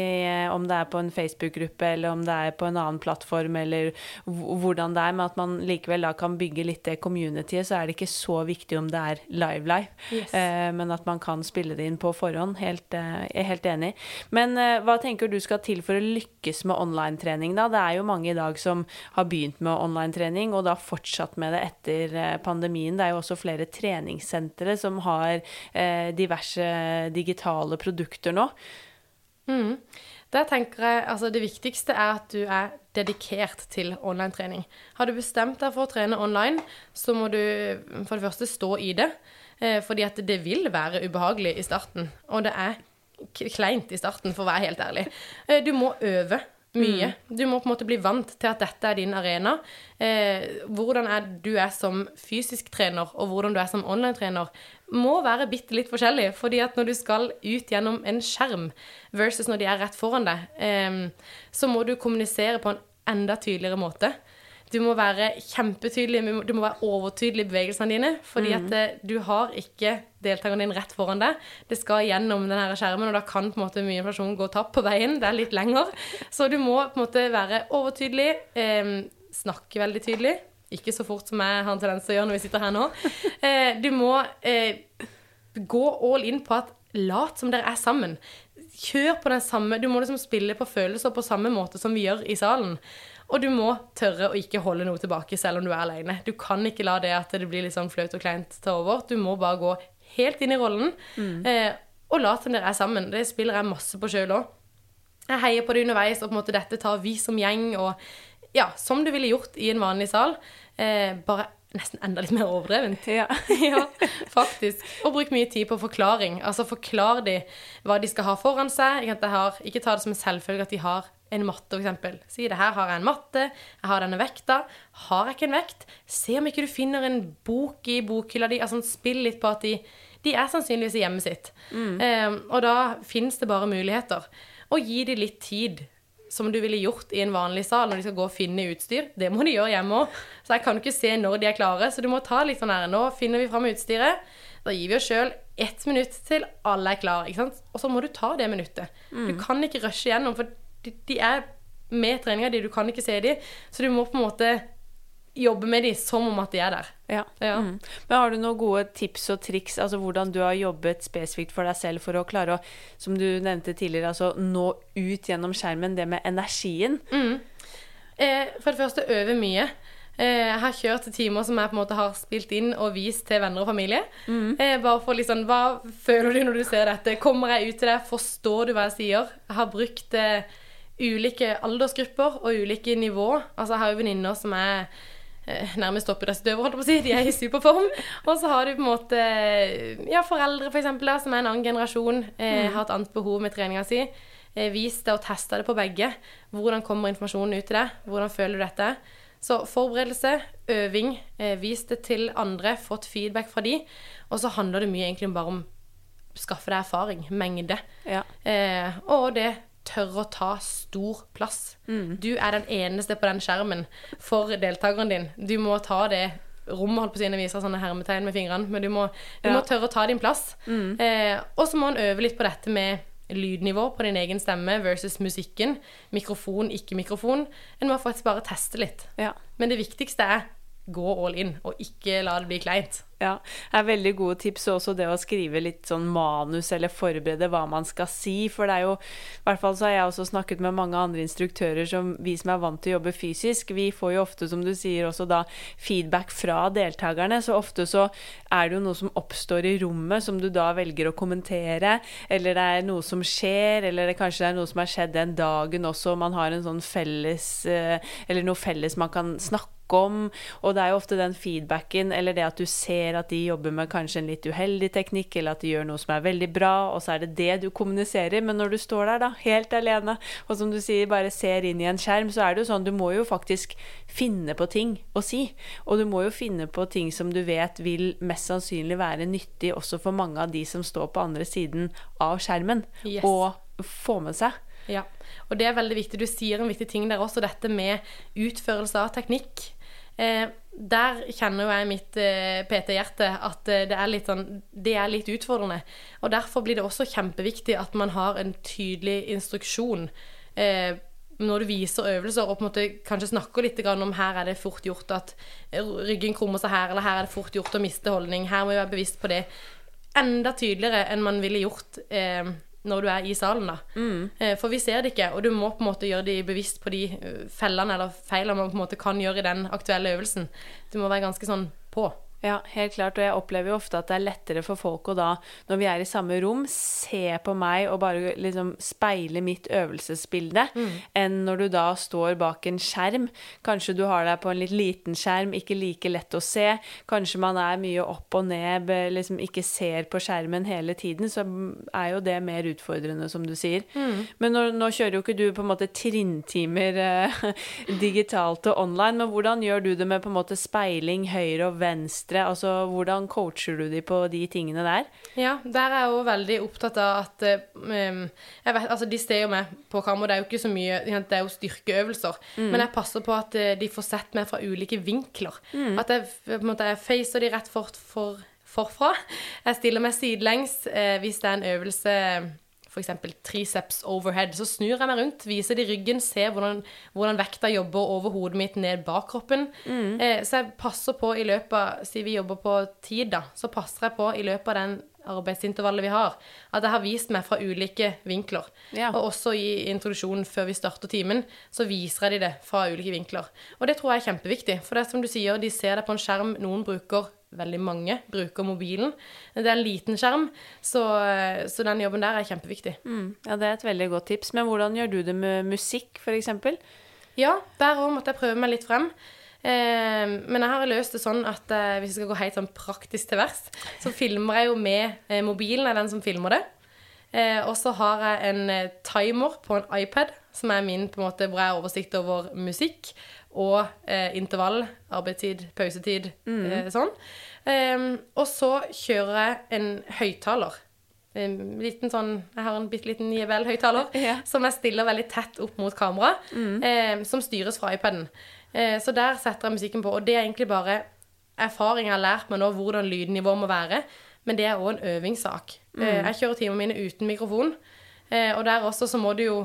om det er på en Facebook-gruppe, eller om det er på en annen plattform, eller hvordan det er, men at man likevel da kan bygge litt det communityet, så er det ikke så viktig om det er live-live. Yes. Eh, men at man kan spille det inn på forhånd. Helt, eh, helt enig. Men uh, hva tenker du skal til for å lykkes med online-trening, da? Det er jo mange i dag som har begynt med online-trening, og da fortsatt med det etter uh, pandemien. Det er jo også flere treningssentre som har uh, diverse digitale produkter nå. Mm. Der tenker jeg altså Det viktigste er at du er dedikert til online-trening. Har du bestemt deg for å trene online, så må du for det første stå i det. Eh, fordi at det vil være ubehagelig i starten. Og det er kleint i starten, for å være helt ærlig. Eh, du må øve mye. Mm. Du må på en måte bli vant til at dette er din arena. Eh, hvordan er du er som fysisk trener, og hvordan du er som online-trener, må være bitte litt forskjellig. fordi at når du skal ut gjennom en skjerm versus når de er rett foran deg, eh, så må du kommunisere på en enda tydeligere måte. Du må være kjempetydelig, du må være overtydelig i bevegelsene dine. Fordi mm. at eh, du har ikke deltakeren din rett foran deg. Det skal gjennom denne skjermen, og da kan på en måte mye informasjon gå tapt på veien. Det er litt lenger. Så du må på en måte være overtydelig, eh, snakke veldig tydelig. Ikke så fort som jeg har en tendens til å gjøre når vi sitter her nå. Eh, du må eh, gå all in på at lat som dere er sammen. Kjør på den samme Du må liksom spille på følelser på samme måte som vi gjør i salen. Og du må tørre å ikke holde noe tilbake selv om du er alene. Du kan ikke la det at det blir litt sånn flaut og kleint ta over. Du må bare gå helt inn i rollen mm. eh, og late som dere er sammen. Det spiller jeg masse på sjøl òg. Jeg heier på det underveis, og på en måte dette tar vi som gjeng. Og ja, som du ville gjort i en vanlig sal. Eh, bare nesten enda litt mer overdrevent. Ja. [LAUGHS] ja. faktisk. Og bruk mye tid på forklaring. Altså forklar de hva de skal ha foran seg. Ikke, har, ikke ta det som en selvfølge at de har en matte, f.eks. Si det her har jeg en matte, jeg har denne vekta. Har jeg ikke en vekt? Se om ikke du finner en bok i bokhylla di. Altså spill litt på at de, de er sannsynligvis i hjemmet sitt. Mm. Um, og da fins det bare muligheter. Og gi dem litt tid. Som du ville gjort i en vanlig sal når de skal gå og finne utstyr. Det må de gjøre hjemme òg. Så jeg kan ikke se når de er klare. Så du må ta litt sånn her Nå finner vi fram utstyret. Da gir vi oss sjøl ett minutt til alle er klare. Og så må du ta det minuttet. Mm. Du kan ikke rushe gjennom, for de, de er med treninga di, du kan ikke se dem. Så du må på en måte jobbe med dem som om at de er der. Ja. ja. Mm. Men har du noen gode tips og triks, altså hvordan du har jobbet spesifikt for deg selv for å klare å, som du nevnte tidligere, altså nå ut gjennom skjermen, det med energien? Mm. Eh, for det første øve mye. Eh, jeg har kjørt timer som jeg på en måte har spilt inn og vist til venner og familie. Mm. Eh, bare for liksom Hva føler du når du ser dette? Kommer jeg ut til deg? Forstår du hva jeg sier? Jeg har brukt eh, ulike aldersgrupper og ulike nivå. Altså, jeg har jo venninner som er eh, nærmest toppidrettsutøvere, holdt jeg på å si. De er i superform. Og så har du på en måte ja, foreldre, for eksempel, som er en annen generasjon, eh, mm. har et annet behov med treninga si. Eh, vis det og test det på begge. Hvordan kommer informasjonen ut til deg? Hvordan føler du dette? Så forberedelse, øving, eh, vis det til andre, fått feedback fra de. Og så handler det mye egentlig bare om skaffe deg erfaring, mengde. Ja. Eh, og det tørre å ta stor plass. Mm. Du er den eneste på den skjermen for deltakeren din. Du må ta det rommet, holdt på å si, viser sånne hermetegn med fingrene, men du må, du ja. må tørre å ta din plass. Mm. Eh, og så må en øve litt på dette med lydnivå på din egen stemme versus musikken. Mikrofon, ikke mikrofon. En må faktisk bare teste litt. Ja. Men det viktigste er gå all in, og ikke la det bli kleint. Ja, det er veldig gode tips også det å skrive litt sånn manus eller forberede hva man skal si. For det er jo I hvert fall så har jeg også snakket med mange andre instruktører som vi som er vant til å jobbe fysisk, vi får jo ofte, som du sier, også da feedback fra deltakerne. Så ofte så er det jo noe som oppstår i rommet som du da velger å kommentere, eller det er noe som skjer, eller det kanskje er noe som har skjedd den dagen også, man har en sånn felles eh, Eller noe felles man kan snakke om. Og det er jo ofte den feedbacken, eller det at du ser at de jobber med kanskje en litt uheldig teknikk, eller at de gjør noe som er veldig bra, og så er det det du kommuniserer. Men når du står der, da, helt alene, og som du sier, bare ser inn i en skjerm, så er det jo sånn, du må jo faktisk finne på ting å si. Og du må jo finne på ting som du vet vil mest sannsynlig være nyttig også for mange av de som står på andre siden av skjermen, yes. og få med seg. Ja, og det er veldig viktig. Du sier en viktig ting der også, dette med utførelse av teknikk. Eh, der kjenner jo jeg mitt eh, PT-hjerte at eh, det, er sånn, det er litt utfordrende. Og derfor blir det også kjempeviktig at man har en tydelig instruksjon. Når du viser øvelser og på en måte kanskje snakker litt om her er det fort gjort at ryggen krummer seg her, eller her er det fort gjort å miste holdning, her må vi være bevisst på det. Enda tydeligere enn man ville gjort eh, når du er i salen, da. Mm. For vi ser det ikke, og du må på en måte gjøre de bevisst på de eh, fellene eller feilene man på en måte kan gjøre i den aktuelle øvelsen. Du må være ganske sånn på. Ja, helt klart. Og jeg opplever jo ofte at det er lettere for folk å da, når vi er i samme rom, se på meg og bare liksom speile mitt øvelsesbilde, enn når du da står bak en skjerm. Kanskje du har deg på en litt liten skjerm, ikke like lett å se. Kanskje man er mye opp og ned, liksom ikke ser på skjermen hele tiden, så er jo det mer utfordrende, som du sier. Men nå, nå kjører jo ikke du på en måte trinntimer eh, [LAUGHS] digitalt og online, men hvordan gjør du det med på en måte speiling høyre og venstre? Altså hvordan coacher du de på de tingene der? Ja, der er jeg jo veldig opptatt av at um, jeg vet, altså De ser jo meg på kamera, det er jo ikke så mye Det er jo styrkeøvelser. Men jeg passer på at eh, de får sett meg fra ulike vinkler. At jeg på en måte, jeg facer de rett fort for, forfra. Jeg stiller meg sidelengs eh, hvis det er en øvelse F.eks. triceps overhead. Så snur jeg meg rundt, viser de ryggen, ser hvordan, hvordan vekta jobber over hodet mitt ned bak kroppen. Eh, så jeg passer på i løpet av Siden vi jobber på tid, da, så passer jeg på i løpet av den arbeidsintervallet vi har, at jeg har vist meg fra ulike vinkler. Ja. Og også i introduksjonen før vi starter timen, så viser jeg de det fra ulike vinkler. Og det tror jeg er kjempeviktig, for det er som du sier, de ser det på en skjerm. Noen bruker Veldig mange bruker mobilen. Det er en liten skjerm, så, så den jobben der er kjempeviktig. Mm, ja, det er et veldig godt tips. Men hvordan gjør du det med musikk, f.eks.? Ja, der òg måtte jeg prøve meg litt frem. Eh, men jeg har løst det sånn at eh, hvis jeg skal gå helt sånn praktisk til verks, så filmer jeg jo med eh, mobilen, er den som filmer det. Eh, og så har jeg en eh, timer på en iPad, som er min på en måte, hvor jeg har oversikt over musikk og eh, intervall, arbeidstid, pausetid, eh, sånn. Eh, og så kjører jeg en høyttaler. En liten sånn, jeg har en bitte liten JBL-høyttaler [LAUGHS] Ja. som jeg stiller veldig tett opp mot kamera, eh, som styres fra iPaden. Eh, så der setter jeg musikken på, og det er egentlig bare erfaring jeg har lært meg nå hvordan lydnivået må være, men det er òg en øvingssak. Eh, jeg kjører timene mine uten mikrofon, eh, og der også så må du jo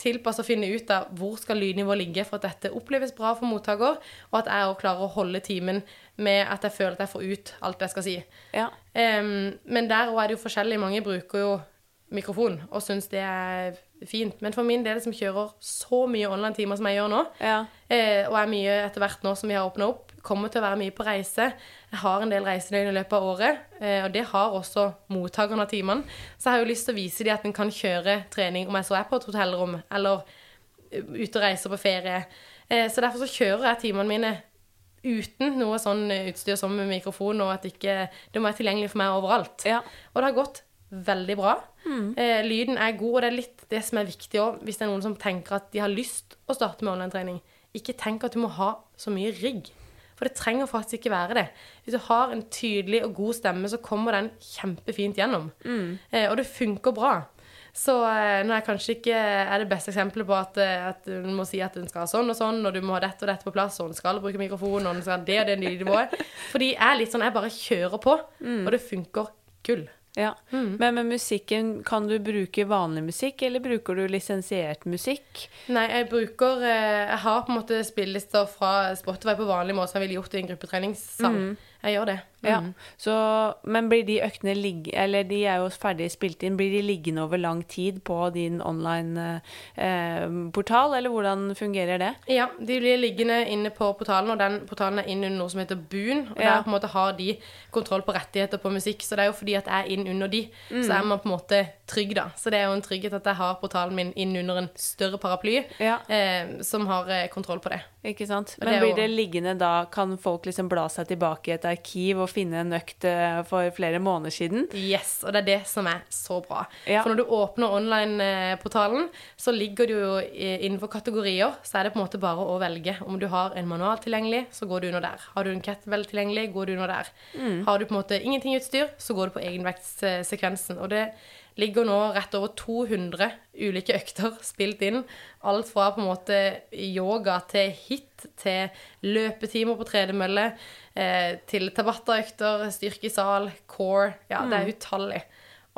tilpasse og finne ut av hvor skal lydnivået ligge for at dette oppleves bra for mottaker, og at jeg også klarer å holde timen med at jeg føler at jeg får ut alt jeg skal si. Ja. Um, men der også er det jo forskjellig. Mange bruker jo mikrofon og syns det er fint. Men for min del som kjører så mye online-timer som jeg gjør nå, Ja. uh, og er mye etter hvert nå som vi har åpna opp, kommer til å være mye på reise. Jeg har en del reisedøgn i løpet av året, eh, og det har også mottakerne av timene. Så jeg har jo lyst til å vise dem at en kan kjøre trening om jeg så er på et hotellrom eller eh, ute og reiser på ferie. Eh, så derfor så kjører jeg timene mine uten noe sånn utstyr som mikrofon, og at ikke det må være tilgjengelig for meg overalt. Ja. Og det har gått veldig bra. Eh, lyden er god, og det er litt det som er viktig òg, hvis det er noen som tenker at de har lyst å starte med online-trening. Ikke tenk at du må ha så mye rigg. For det trenger faktisk ikke være det. Hvis du har en tydelig og god stemme, så kommer den kjempefint gjennom. Eh, og det funker bra. Så eh, nå er kanskje ikke er det beste eksempelet på at, eh, at du må si at den skal ha sånn og sånn, og du må ha dette og dette på plass, og den skal bruke mikrofon, og den skal ha det og det nivået. Fordi jeg er litt sånn Jeg bare kjører på, og det funker gull. Ja. Men med musikken, kan du bruke vanlig musikk, eller bruker du lisensiert musikk? Nei, jeg bruker eh, Jeg har på en måte spillelister fra Spotify på vanlig måte som jeg ville gjort i en gruppetreningssal. Jeg gjør det. Ja. Mm. Så, men blir de øktene ligge, eller de er jo ferdig spilt inn, blir de liggende over lang tid på din online-portal, eller hvordan fungerer det? Ja, de blir liggende inne på portalen, og den portalen er inn under noe som heter Boon. Og Ja. der på en måte har de kontroll på rettigheter på musikk, så det er jo fordi at jeg er inn under de, så er man på en måte trygg, da. Så det er jo en trygghet at jeg har portalen min inn under en større paraply Ja. eh, som har eh, kontroll på det. Ikke sant? Men det blir det liggende da, kan folk liksom bla seg tilbake i et arkiv og finne en økt eh, for flere måneder siden? Yes, og det er det som er så bra. Ja. For når du åpner online-portalen, så ligger du jo innenfor kategorier, så er det på en måte bare å velge. Om du har en manual tilgjengelig, så går du under der. Har du en kettlebell tilgjengelig, går du under der. Mm. Har du på en måte ingenting utstyr, så går du på egenvektssekvensen. Og det ligger nå rett over 200 ulike økter spilt inn. Alt fra på en måte yoga til hit, til løpetimer på tredemølle, eh, til tabata-økter, styrke i sal, core Ja, det er utallig.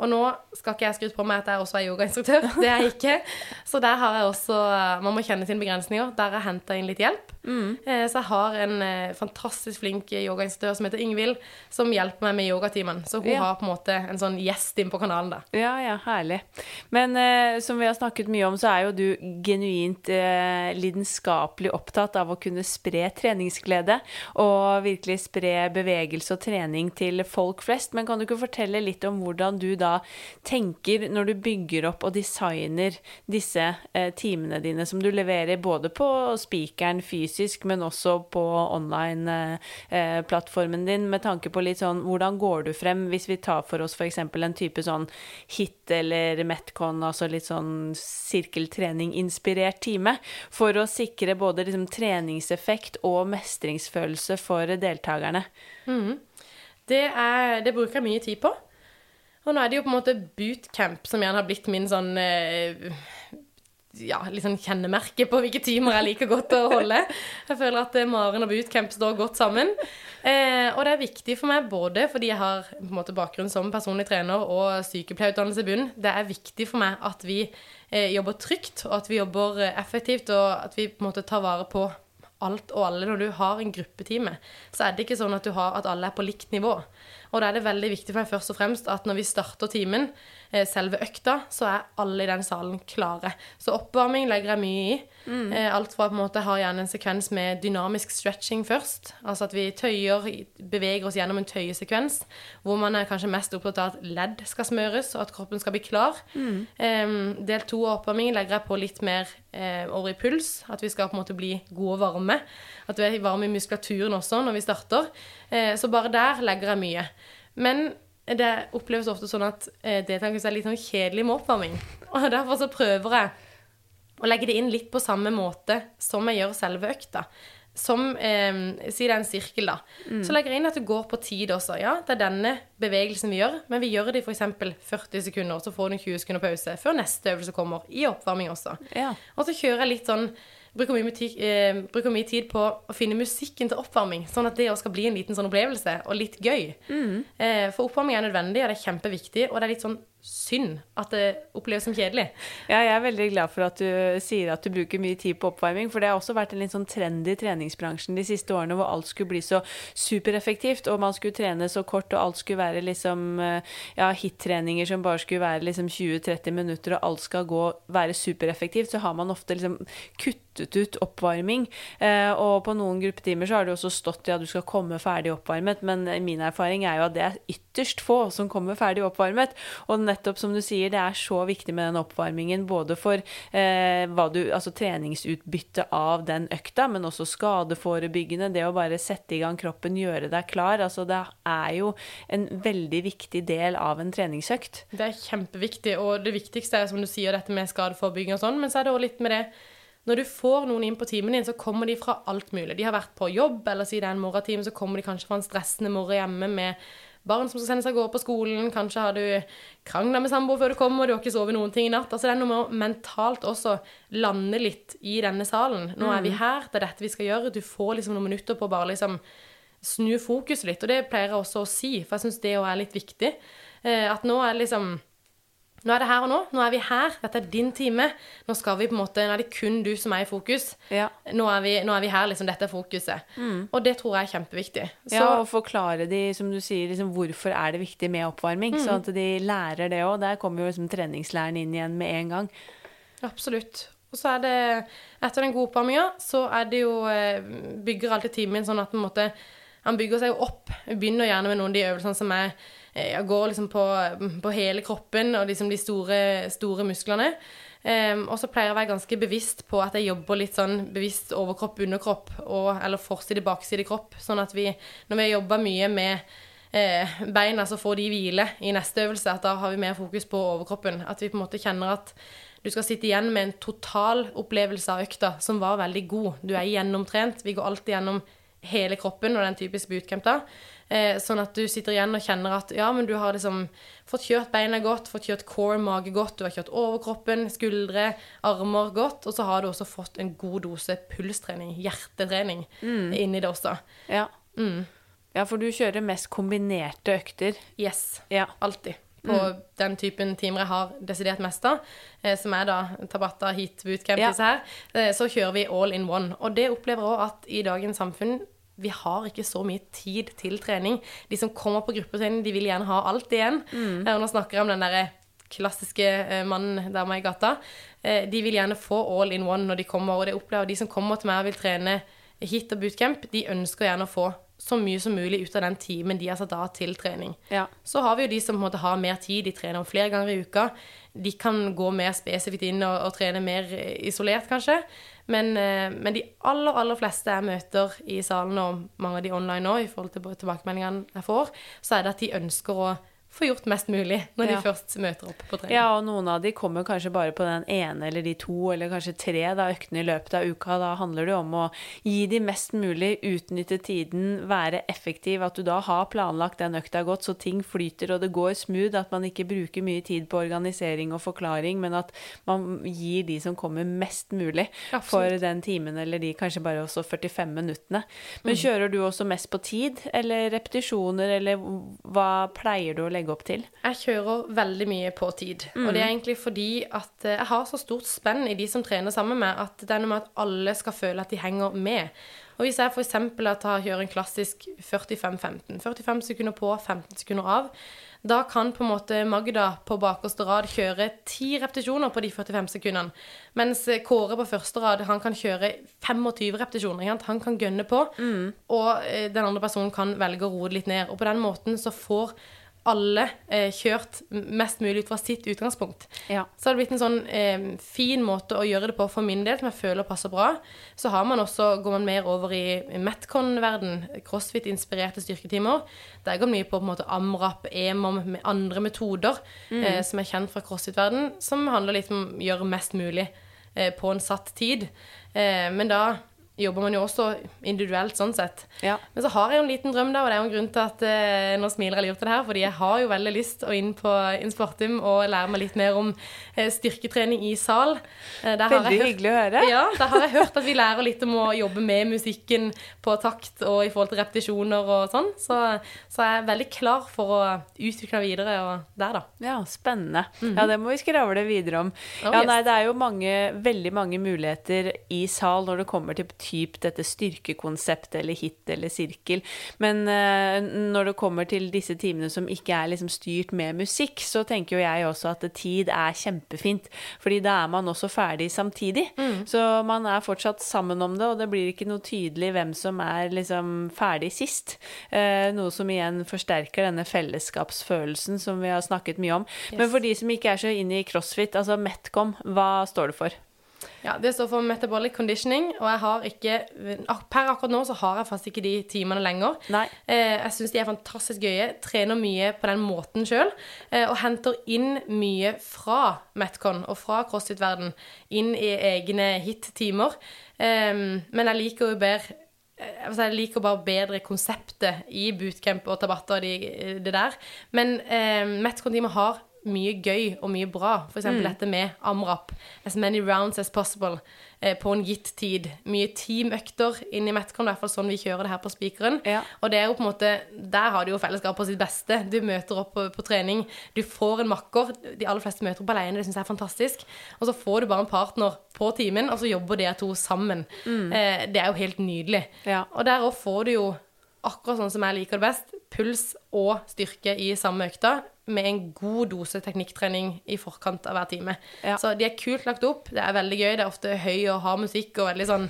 Og nå skal ikke jeg skryte på meg at jeg også er yogainstruktør. Det er jeg ikke. Så der har jeg også Man må kjenne sine begrensninger. Der har jeg henta inn litt hjelp. Mm. Så jeg har en eh, fantastisk flink yogainstruktør som heter Ingvild, som hjelper meg med yogatimen. Så hun ja. har på en måte en sånn gjest inn på kanalen, da. Ja, ja, herlig. Men eh, som vi har snakket mye om, så er jo du genuint eh, lidenskapelig opptatt av å kunne spre treningsglede. Og virkelig spre bevegelse og trening til folk flest. Men kan du ikke fortelle litt om hvordan du da tenker når du bygger opp og designer disse eh, timene dine som du leverer både på spikeren fysisk men også på online-plattformen din, med tanke på litt sånn hvordan går du frem hvis vi tar for oss f.eks. en type sånn hit eller metcon, altså litt sånn sirkeltrening-inspirert time, for å sikre både liksom treningseffekt og mestringsfølelse for deltakerne? Mm. Det, er, det bruker jeg mye tid på. Og nå er det jo på en måte bootcamp som gjerne har blitt min sånn eh, ja, liksom kjennemerke på hvilke timer jeg liker godt å holde. Jeg føler at eh, Maren og bootcamp står godt sammen. Eh, og det er viktig for meg både fordi jeg har på en måte bakgrunn som personlig trener og sykepleierutdannelse i bunn. Det er viktig for meg at vi eh, jobber trygt, og at vi jobber eh, effektivt, og at vi på en måte tar vare på alt og alle. Når du har en gruppetime, så er det ikke sånn at, har, at alle er på likt nivå. Og da er det veldig viktig for meg først og fremst at når vi starter timen, Eh, selve økta, så er alle i den salen klare. Så oppvarming legger jeg mye i. Mm. Eh, alt fra på en måte har gjerne en sekvens med dynamisk stretching først. Altså at vi tøyer, beveger oss gjennom en tøyesekvens hvor man er kanskje mest opptatt av at ledd skal smøres, og at kroppen skal bli klar. Mm. Um, del to av oppvarmingen legger jeg på litt mer uh, over i puls. At vi skal på en måte bli gode og varme. At vi er varme i muskulaturen også når vi starter. Uh, så bare der legger jeg mye. Men det oppleves ofte sånn at eh, deltakelse er litt sånn kjedelig med oppvarming. [LAUGHS] Og derfor så prøver jeg å legge det inn litt på samme måte som jeg gjør selve økta. Som eh, Si det er en sirkel, da. Mm. Så legger jeg inn at det går på tid også. Ja, det er denne bevegelsen vi gjør, men vi gjør det i f.eks. 40 sekunder, så får du en 20 sekunder pause før neste øvelse kommer. I oppvarming også. Ja. Og så kjører jeg litt sånn bruker mye, eh, bruker mye, tid på å finne musikken til oppvarming, sånn at det også skal bli en liten sånn opplevelse, og litt gøy. Mm. Eh, for oppvarming er nødvendig, og det er kjempeviktig, og det er litt sånn synd at det oppleves som kjedelig. Ja, jeg er veldig glad for at du sier at du bruker mye tid på oppvarming, for det har også vært en litt sånn trend i treningsbransjen de siste årene hvor alt skulle bli så supereffektivt, og man skulle trene så kort, og alt skulle være liksom eh, ja, hit-treninger som bare skulle være liksom 20-30 minutter, og alt skal gå være supereffektivt, så har man ofte liksom kuttet ut oppvarming. Eh, og på noen gruppetimer så har det også stått ja, du skal komme ferdig oppvarmet, men min erfaring er jo at det er ytterst få som kommer ferdig oppvarmet. og nettopp som du sier, det er så viktig med den oppvarmingen. Både for eh, du, altså treningsutbytte av den økta, men også skadeforebyggende. Det å bare sette i gang kroppen, gjøre deg klar. Altså det er jo en veldig viktig del av en treningsøkt. Det er kjempeviktig, og det viktigste er som du sier, dette med skadeforebygging og sånn, men så er det òg litt med det når du får noen inn på timen din, så kommer de fra alt mulig. De har vært på jobb, eller si det er en morgentime, så kommer de kanskje fra en stressende morgen hjemme med barn som skal sendes av gårde på skolen, kanskje har du krangla med samboer før du kommer, du har ikke sovet noen ting i natt. Altså Det er noe med å mentalt også lande litt i denne salen. Nå er vi mm. her, det er dette vi skal gjøre. Du får liksom noen minutter på å bare liksom snu fokuset litt. Og det pleier jeg også å si, for jeg syns det òg er litt viktig. Eh, at nå er liksom nå er det her og nå. Nå er vi her. Dette er din time. Nå skal vi på en måte, nå er det kun du som er i fokus. Ja. Nå, er vi, nå, er vi, her, liksom. Dette er fokuset. Mm. Og det tror jeg er kjempeviktig. Så, ja, og forklare de, som du sier, liksom, hvorfor er det viktig med oppvarming. Mm. Sånn at de lærer det òg. Der kommer jo liksom treningslæren inn igjen med en gang. Absolutt. Og så er det Etter den gode oppvarminga, så er det jo eh, Bygger alltid timen sånn at på en måte Han bygger seg jo opp. Vi begynner gjerne med noen av de øvelsene som er jeg går liksom på, på hele kroppen og liksom de store, store musklene. Um, og så pleier jeg å være ganske bevisst på at jeg jobber litt sånn bevisst overkropp, underkropp, og, eller forside, bakside kropp. Sånn at vi, når vi har jobba mye med eh, beina, så får de hvile i neste øvelse. At da har vi mer fokus på overkroppen. At vi på en måte kjenner at du skal sitte igjen med en total opplevelse av økta som var veldig god. Du er gjennomtrent. Vi går alltid gjennom hele kroppen, og den typiske bootcamp da. Eh, sånn at du sitter igjen og kjenner at ja, men du har liksom fått kjørt beina godt, fått kjørt core, mage godt, du har kjørt overkroppen, skuldre, armer godt, og så har du også fått en god dose pulstrening, hjertetrening, mm. inni det også. Ja. Mm. ja, for du kjører mest kombinerte økter. Yes. Ja. Alltid. på den typen timer jeg har desidert mest av, eh, som er da Tabata, Heat, Bootcamp, Ja. disse her, eh, så kjører vi all in one. Og det opplever jeg også at i dagens samfunn vi har ikke så mye tid til trening. De som kommer på gruppetrening, de vil gjerne ha alt igjen. Mm. Og nå snakker jeg om den derre klassiske eh, mannen dama i gata. Eh, De vil gjerne få all in one når de kommer, og det opplever de som kommer til meg og vil trene hit og bootcamp, de ønsker gjerne å få så mye som mulig ut av den timen de har satt av til trening. Ja. Så har vi jo de som måte har mer tid, de trener flere ganger i uka. De kan gå mer spesifikt inn og, og trene mer eh, isolert, kanskje. Men, eh, men de aller, aller fleste jeg møter i salen, og mange av de online nå, i forhold til tilbakemeldingene jeg får, så er det at de ønsker å få gjort mest mulig når Ja. de først møter opp på trening. Ja, og noen av de kommer kanskje bare på den ene eller de to eller kanskje tre da, øktene i løpet av uka. Da handler det om å gi de mest mulig, utnytte tiden, være effektiv. At du da har planlagt den økta godt, så ting flyter og det går smooth. At man ikke bruker mye tid på organisering og forklaring, men at man gir de som kommer mest mulig Absolutt. for den timen, eller de kanskje bare også 45 minuttene. Men kjører du også mest på tid, eller repetisjoner, eller hva pleier du å legge opp til? Jeg kjører veldig mye på tid. Og det er egentlig fordi at eh, jeg har så stort spenn i de som trener sammen med, at det er noe med at alle skal føle at de henger med. Og hvis jeg f.eks. kjører en klassisk 45-15, 45 sekunder på, 15 sekunder av, da kan på en måte Magda på bakerste rad kjøre 10 repetisjoner på de 45 sekundene. Mens Kåre på første rad han kan kjøre 25 repetisjoner. Han kan gønne på, og eh, den andre personen kan velge å roe det litt ned. Og på den måten så får alle eh, kjørt mest mulig ut fra sitt utgangspunkt. Ja. Så har det blitt en sånn eh, fin måte å gjøre det på for min del, som jeg føler passer bra. Så har man også, går man mer over i Metcon-verden, crossfit-inspirerte styrketimer. Der går mye på, på måte amrap, emom, med andre metoder eh, som er kjent fra crossfit-verden, som handler litt om å gjøre mest mulig eh, på en satt tid. Eh, men da jobber man jo også individuelt sånn sett. Ja. Men så har jeg jo en liten drøm, da, og det er jo en grunn til at eh, nå smiler jeg lurt til det her, fordi jeg har jo veldig lyst å inn på Insportum og lære meg litt mer om eh, styrketrening i sal. Eh, Veldig hørt- hyggelig å høre. Ja, der har jeg hørt at vi lærer litt om å jobbe med musikken på takt og i forhold til repetisjoner og sånn. Så, så jeg er veldig klar for å utvikle meg videre og der, da. Ja, spennende. Ja, det må vi skravle videre om. Oh, Ja, yes. nei, det er jo mange, veldig mange muligheter i sal når det kommer til typ dette styrkekonseptet eller hit eller sirkel. Men eh, når det kommer til disse timene som ikke er liksom styrt med musikk, så tenker jo jeg også at tid er kjempefint. Fordi da er man også ferdig samtidig. Så man er fortsatt sammen om det, og det blir ikke noe tydelig hvem som er liksom ferdig sist. Eh, noe som igjen forsterker denne fellesskapsfølelsen som vi har snakket mye om. Men for de som ikke er så inne i crossfit, altså Metcom, hva står det for? Ja, Det står for metabolic conditioning, og jeg har ikke Per akkurat nå så har jeg faktisk ikke de timene lenger. Nei. Eh, jeg syns de er fantastisk gøye. Trener mye på den måten sjøl. Eh, og henter inn mye fra Metcon og fra CrossFit-verden inn i egne hit-timer. Eh, men jeg liker jo bedre jeg vil si, jeg liker bare bedre konseptet i bootcamp og tabatter og de, det der. Men eh, Metcon-teamet har mye gøy og mye bra. For eksempel dette med amrap. As many rounds as possible. Eh, på en gitt tid. Mye teamøkter inn i Metcon, i hvert fall sånn vi kjører det her på spikeren. Ja. Og det er jo på en måte Der har du jo fellesskap på sitt beste. Du møter opp på, på trening. Du får en makker. De aller fleste møter opp alene, det syns jeg er fantastisk. Og så får du bare en partner på timen, og så jobber dere to sammen. Eh, det er jo helt nydelig. Ja. Og der òg får du jo, akkurat sånn som jeg liker det best, puls og styrke i samme økta. Med en god dose teknikktrening i forkant av hver time. Ja. Så de er kult lagt opp. Det er veldig gøy. Det er ofte høy og hard musikk og veldig sånn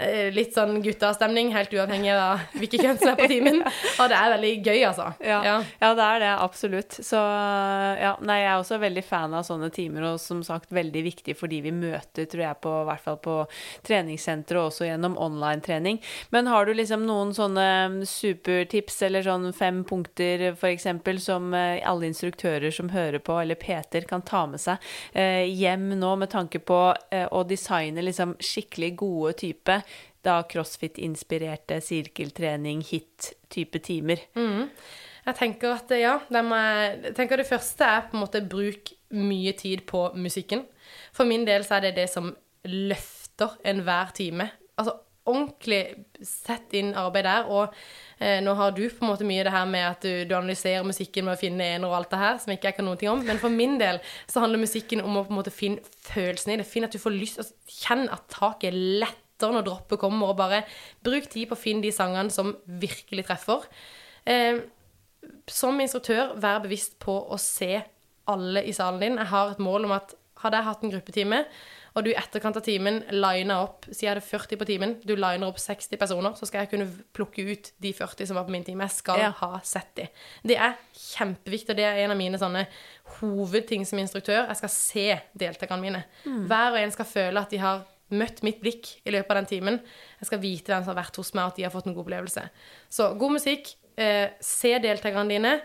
eh, litt sånn guttastemning, helt uavhengig av hvilke [LAUGHS] kjønn som er på timen. Og det er veldig gøy, altså. Ja, ja. det er det, absolutt. Så ja, nei, jeg er også veldig fan av sånne timer, og som sagt veldig viktig fordi vi møter, tror jeg, på i hvert fall på treningssentre og også gjennom online-trening. Men har du liksom noen sånne supertips eller sånn fem punkter f.eks. som eh, alle instruktører som hører på, eller Peter, kan ta med seg eh, hjem nå med tanke på eh, å designe liksom skikkelig gode type da crossfit-inspirerte sirkeltrening, hit-type timer? Jeg tenker at ja, må, jeg tenker det første er på en måte bruk mye tid på musikken. For min del så er det det som løfter enhver time. Altså ordentlig sett inn arbeid der. Og eh, nå har du på en måte mye det her med at du, du analyserer musikken med å finne ener og alt det her, som ikke jeg kan noen ting om. Men for min del så handler musikken om å på en måte finne følelsen i det. Finn at du får lyst altså, å kjenne at taket er lettere når droppet kommer, og bare bruk tid på å finne de sangene som virkelig treffer. Eh, som instruktør, vær bevisst på å se alle i salen din. Jeg har et mål om at hadde jeg hatt en gruppetime, og du i etterkant av timen liner opp Si jeg hadde 40 på timen, du liner opp 60 personer, så skal jeg kunne plukke ut de 40 som var på min time. Jeg skal Ja. ha sett de. Det er kjempeviktig, og det er en av mine sånne hovedting som instruktør. Jeg skal se deltakerne mine. Hver og en skal føle at de har møtt mitt blikk i løpet av den timen. Jeg skal vite hvem som har vært hos meg, at de har fått en god opplevelse. Så god musikk, eh, se deltakerne dine.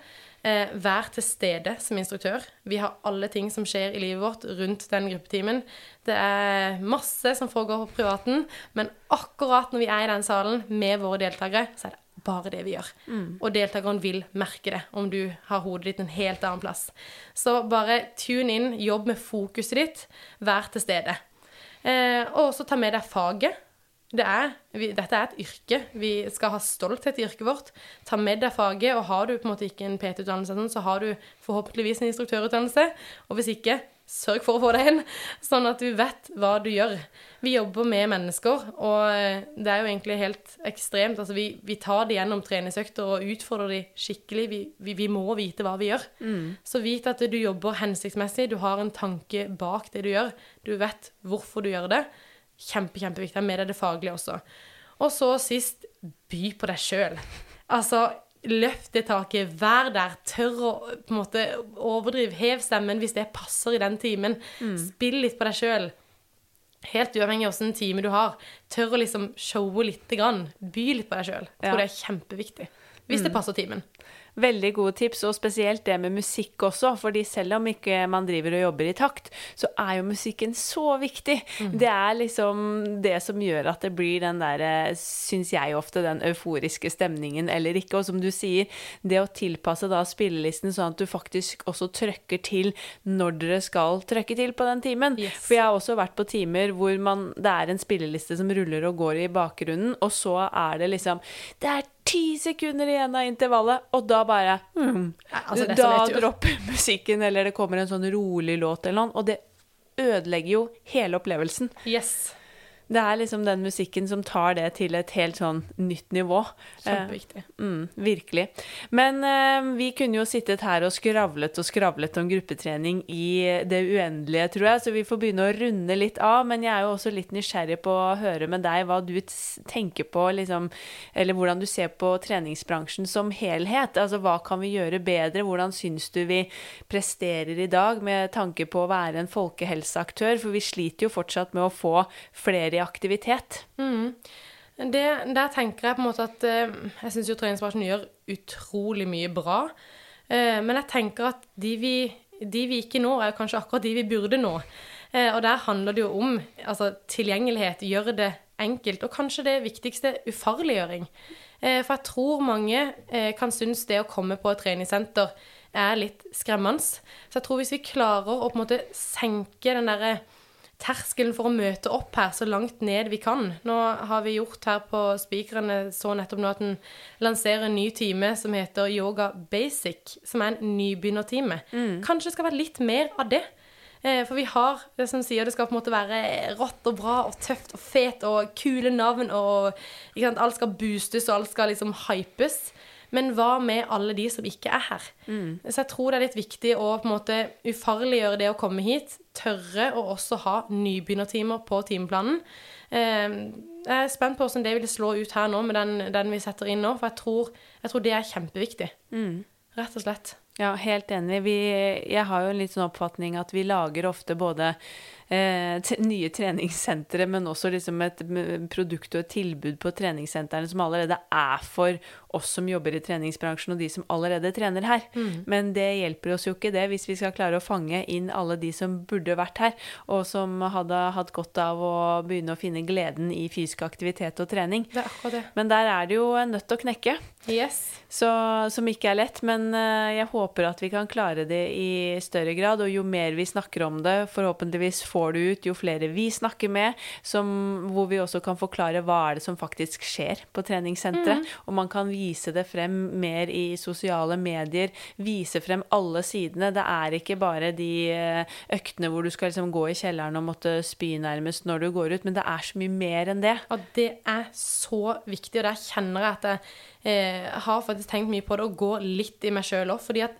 Eh, vær til stede som instruktør. Vi har alle ting som skjer i livet vårt rundt den gruppetimen. Det er masse som foregår på privaten, men akkurat når vi er i den salen med våre deltakere, så er det bare det vi gjør. Og deltakeren vil merke det, om du har hodet ditt en helt annen plass. Så bare tune inn, jobb med fokuset ditt, vær til stede. Eh, og også ta med deg faget. Det er, vi, dette er et yrke. Vi skal ha stolthet i yrket vårt. Ta med deg faget, og har du på en måte ikke en PT-utdannelse, så har du forhåpentligvis en instruktørutdannelse. Og hvis ikke, sørg for å få deg en, [LAUGHS] sånn at du vet hva du gjør. Vi jobber med mennesker, og eh, det er jo egentlig helt ekstremt. Altså, vi, vi tar det gjennom treningsøkter og utfordrer de skikkelig. Vi, vi, vi må vite hva vi gjør. Så vit at du jobber hensiktsmessig, du har en tanke bak det du gjør. Du vet hvorfor du gjør det. Kjempe, kjempeviktig. Mer er det faglige også. Og så sist, by på deg sjøl. Altså, løft det taket. Vær der. Tør å på en måte overdrive. Hev stemmen hvis det passer i den timen. Spill litt på deg sjøl. Helt uavhengig av hvilken time du har. Tør å liksom showe lite grann. By litt på deg sjøl. Jeg tror Ja. det er kjempeviktig. Hvis det passer timen. Veldig gode tips, og spesielt det med musikk også. fordi selv om ikke man driver og jobber i takt, så er jo musikken så viktig. Det er liksom det som gjør at det blir den derre, syns jeg ofte, den euforiske stemningen eller ikke. Og som du sier, det å tilpasse da spillelisten sånn at du faktisk også trøkker til når dere skal trøkke til på den timen. Yes. For jeg har også vært på timer hvor man, det er en spilleliste som ruller og går i bakgrunnen, og så er det liksom Det er ti sekunder igjen av intervallet, og da bare mm, altså, Da dropper musikken, eller det kommer en sånn rolig låt eller noe, og det ødelegger jo hele opplevelsen. Yes. Det er liksom den musikken som tar det til et helt sånn nytt nivå. Kjempeviktig. Mm, virkelig. Men eh, vi kunne jo sittet her og skravlet og skravlet om gruppetrening i det uendelige, tror jeg, så vi får begynne å runde litt av. Men jeg er jo også litt nysgjerrig på å høre med deg hva du tenker på, liksom, eller hvordan du ser på treningsbransjen som helhet. Altså hva kan vi gjøre bedre? Hvordan syns du vi presterer i dag med tanke på å være en folkehelseaktør? For vi sliter jo fortsatt med å få flere i aktivitet. Det, der tenker jeg på en måte at eh, Jeg syns jo treningsbransjen gjør utrolig mye bra. Eh, men jeg tenker at de vi, de vi ikke når, er kanskje akkurat de vi burde nå. Eh, og der handler det jo om altså, tilgjengelighet, gjøre det enkelt. Og kanskje det viktigste ufarliggjøring. For jeg tror mange kan synes det å komme på et treningssenter er litt skremmende. Så jeg tror hvis vi klarer å på en måte senke den derre terskelen for å møte opp her så langt ned vi kan. Nå har vi gjort her på Spikrene så nettopp nå at en lanserer en ny time som heter Yoga Basic, som er en nybegynnertime. Kanskje det skal være litt mer av det. Eh, For vi har det som sier det skal på en måte være rått og bra og tøft og fet og kule navn og sant, alt skal boostes og alt skal liksom hypes. Men hva med alle de som ikke er her? Så jeg tror det er litt viktig å på en måte ufarliggjøre det å komme hit. Tørre å også ha nybegynnertimer på timeplanen. Eh, Jeg er spent på hvordan det vil slå ut her nå med den, den vi setter inn nå, for jeg tror, jeg tror det er kjempeviktig. Rett og slett. Ja, helt enig. Vi, jeg har jo en litt sånn oppfatning at vi lager ofte både nye treningssentre, men også liksom et produkt og et tilbud på treningssentrene som allerede er for oss som jobber i treningsbransjen, og de som allerede trener her. Men det hjelper oss jo ikke det hvis vi skal klare å fange inn alle de som burde vært her, og som hadde hatt godt av å begynne å finne gleden i fysisk aktivitet og trening. Det er det. Men der er det jo en nøtt å knekke. Yes. Så, som ikke er lett, men eh, jeg håper at vi kan klare det i større grad. Og jo mer vi snakker om det, forhåpentligvis får du ut, jo flere vi snakker med, som, hvor vi også kan forklare hva er det som faktisk skjer på treningssenteret. Mm. Og man kan vise det frem mer i sosiale medier, vise frem alle sidene. Det er ikke bare de eh, øktene hvor du skal liksom gå i kjelleren og måtte spy nærmest når du går ut, men det er så mye mer enn det. Og det er så viktig, og der kjenner jeg at jeg eh, har faktisk tenkt mye på det, og går litt i meg sjøl òg. fordi at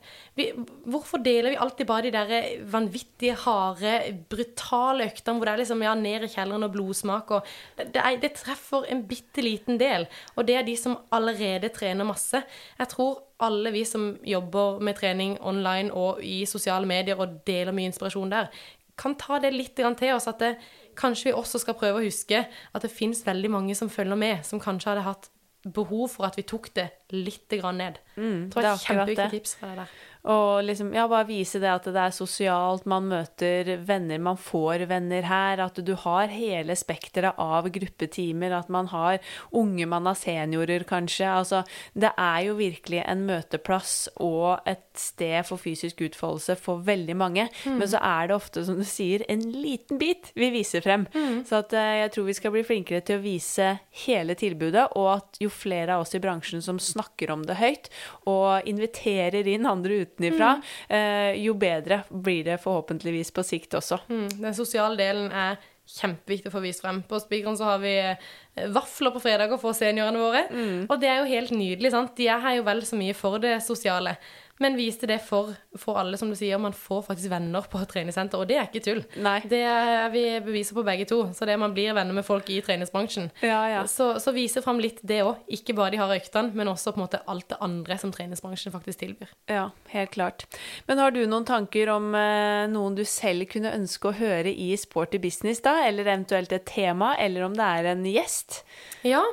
hvorfor deler vi alltid bare de der vanvittige, harde, brutale øktene hvor det er liksom ja, ned i kjelleren og blodsmak og det, er, det treffer en bitte liten del, og det er de som allerede trener masse. Jeg tror alle vi som jobber med trening online og i sosiale medier og deler mye inspirasjon der, kan ta det litt til oss. At det, kanskje vi også skal prøve å huske at det fins veldig mange som følger med, som kanskje hadde hatt behov for at vi tok det litt ned. Mm, tror jeg er kjempeviktig tips fra deg der. Og liksom, ja, bare vise det at det er sosialt, man møter venner, man får venner her. At du har hele spekteret av gruppetimer. At man har unge, man har seniorer, kanskje. Altså, det er jo virkelig en møteplass og et sted for fysisk utfoldelse for veldig mange. Mm. Men så er det ofte, som du sier, en liten bit vi viser frem. Mm. Så at, uh, jeg tror vi skal bli flinkere til å vise hele tilbudet, og at jo flere av oss i bransjen som snakker om det høyt, og inviterer inn andre ute utenifra, mm. jo bedre blir det forhåpentligvis på sikt også. Mm. Den sosiale delen er kjempeviktig å få vist frem. På Spikeren så har vi eh, vafler på fredager for seniorene våre. Mm. Og det er jo helt nydelig. sant? De er her jo vel så mye for det sosiale. Men viste det for, for, alle, som du sier. Man får faktisk venner på treningssenter, og det er ikke tull. Nei. Det er vi beviser på begge to. Så det man blir venner med folk i treningsbransjen. Ja, ja. Så, så viser fram litt det òg. Ikke bare de harde øktene, men også på en måte alt det andre som treningsbransjen faktisk tilbyr. Ja, helt klart. Men har du noen tanker om eh, noen du selv kunne ønske å høre i Sporty business, da? Eller eventuelt et tema, eller om det er en gjest? Ja.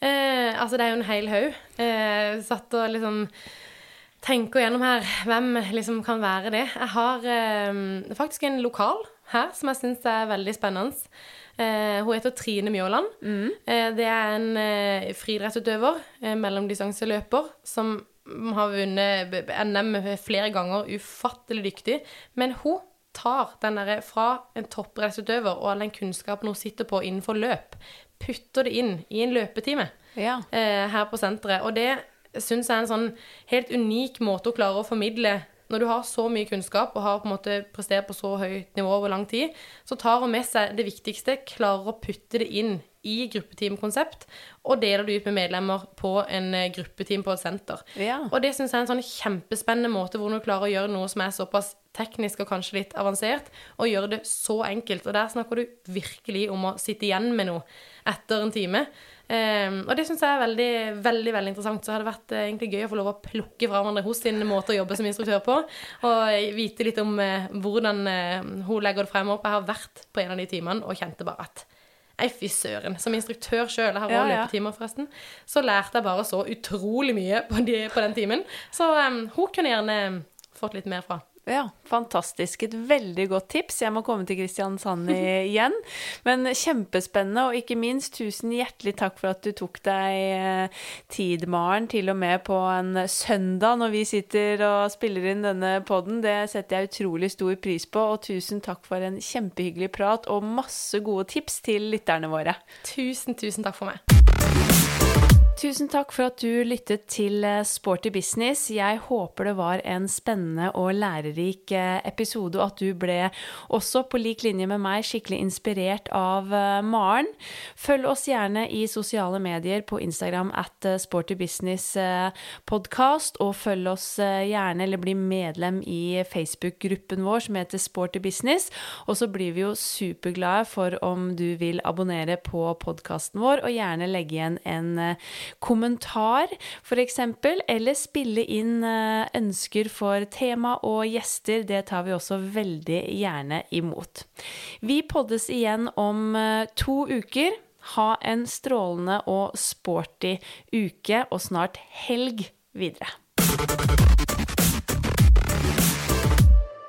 Eh, altså, det er jo en hel haug. Eh, satt og liksom tenker gjennom her hvem liksom kan være det. Jeg har eh, faktisk en lokal her som jeg syns er veldig spennende. Eh, hun heter Trine Mjåland. Mm. Eh, det er en eh, friidrettsutøver, eh, mellomdistanseløper, som har vunnet NM flere ganger, ufattelig dyktig. Men hun tar den der fra en toppidrettsutøver og all den kunnskapen hun sitter på innenfor løp, putter det inn i en løpetime ja. eh, her på senteret. Og det syns er en sånn helt unik måte å klare å formidle når du har så mye kunnskap og har på en måte prestert på så høyt nivå over lang tid, så tar hun med seg det viktigste, klarer å putte det inn i gruppeteamkonsept, og deler det ut med medlemmer på en eh, gruppeteam på et senter. Ja. Og det syns jeg er en sånn kjempespennende måte hvor du klarer å gjøre noe som er såpass teknisk og kanskje litt avansert, og gjøre det så enkelt. Og der snakker du virkelig om å sitte igjen med noe etter en time. Um, og det syns jeg er veldig veldig, veldig interessant. Så har det vært uh, egentlig gøy å få lov å plukke fra hverandre hos sin måte å jobbe som instruktør på. Og vite litt om uh, hvordan uh, hun legger det fremover. Jeg har vært på en av de timene og kjente bare at Nei, fy søren. Som instruktør sjøl, jeg har også ja, ja. løpetimer forresten, så lærte jeg bare så utrolig mye på, de, på den timen. Så um, hun kunne gjerne fått litt mer fra. Ja, fantastisk. Et veldig godt tips. Jeg må komme til Kristiansand [LAUGHS] igjen. Men kjempespennende, og ikke minst tusen hjertelig takk for at du tok deg eh, tid, Maren, til og med på en søndag når vi sitter og spiller inn denne poden. Det setter jeg utrolig stor pris på, og tusen takk for en kjempehyggelig prat og masse gode tips til lytterne våre. Tusen, tusen takk for meg. Tusen takk for at du lyttet til eh, Sporty business. Jeg håper det var en spennende og lærerik eh, episode, og at du ble også på lik linje med meg skikkelig inspirert av eh, Maren. Følg oss gjerne i sosiale medier på Instagram at Sporty Business Podcast, og følg oss gjerne, eller bli medlem i Facebook-gruppen vår som heter Sporty Business. Og så blir vi jo superglade for om du vil abonnere på podkasten vår, og gjerne legge igjen en kommentar, f.eks., eller spille inn eh, ønsker for tema og gjester. Det tar vi også veldig gjerne imot. Vi poddes igjen om eh, to uker. Ha en strålende og sporty uke, og snart helg videre.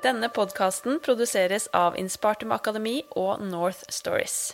Denne podkasten produseres av Inspartum Akademi og North Stories.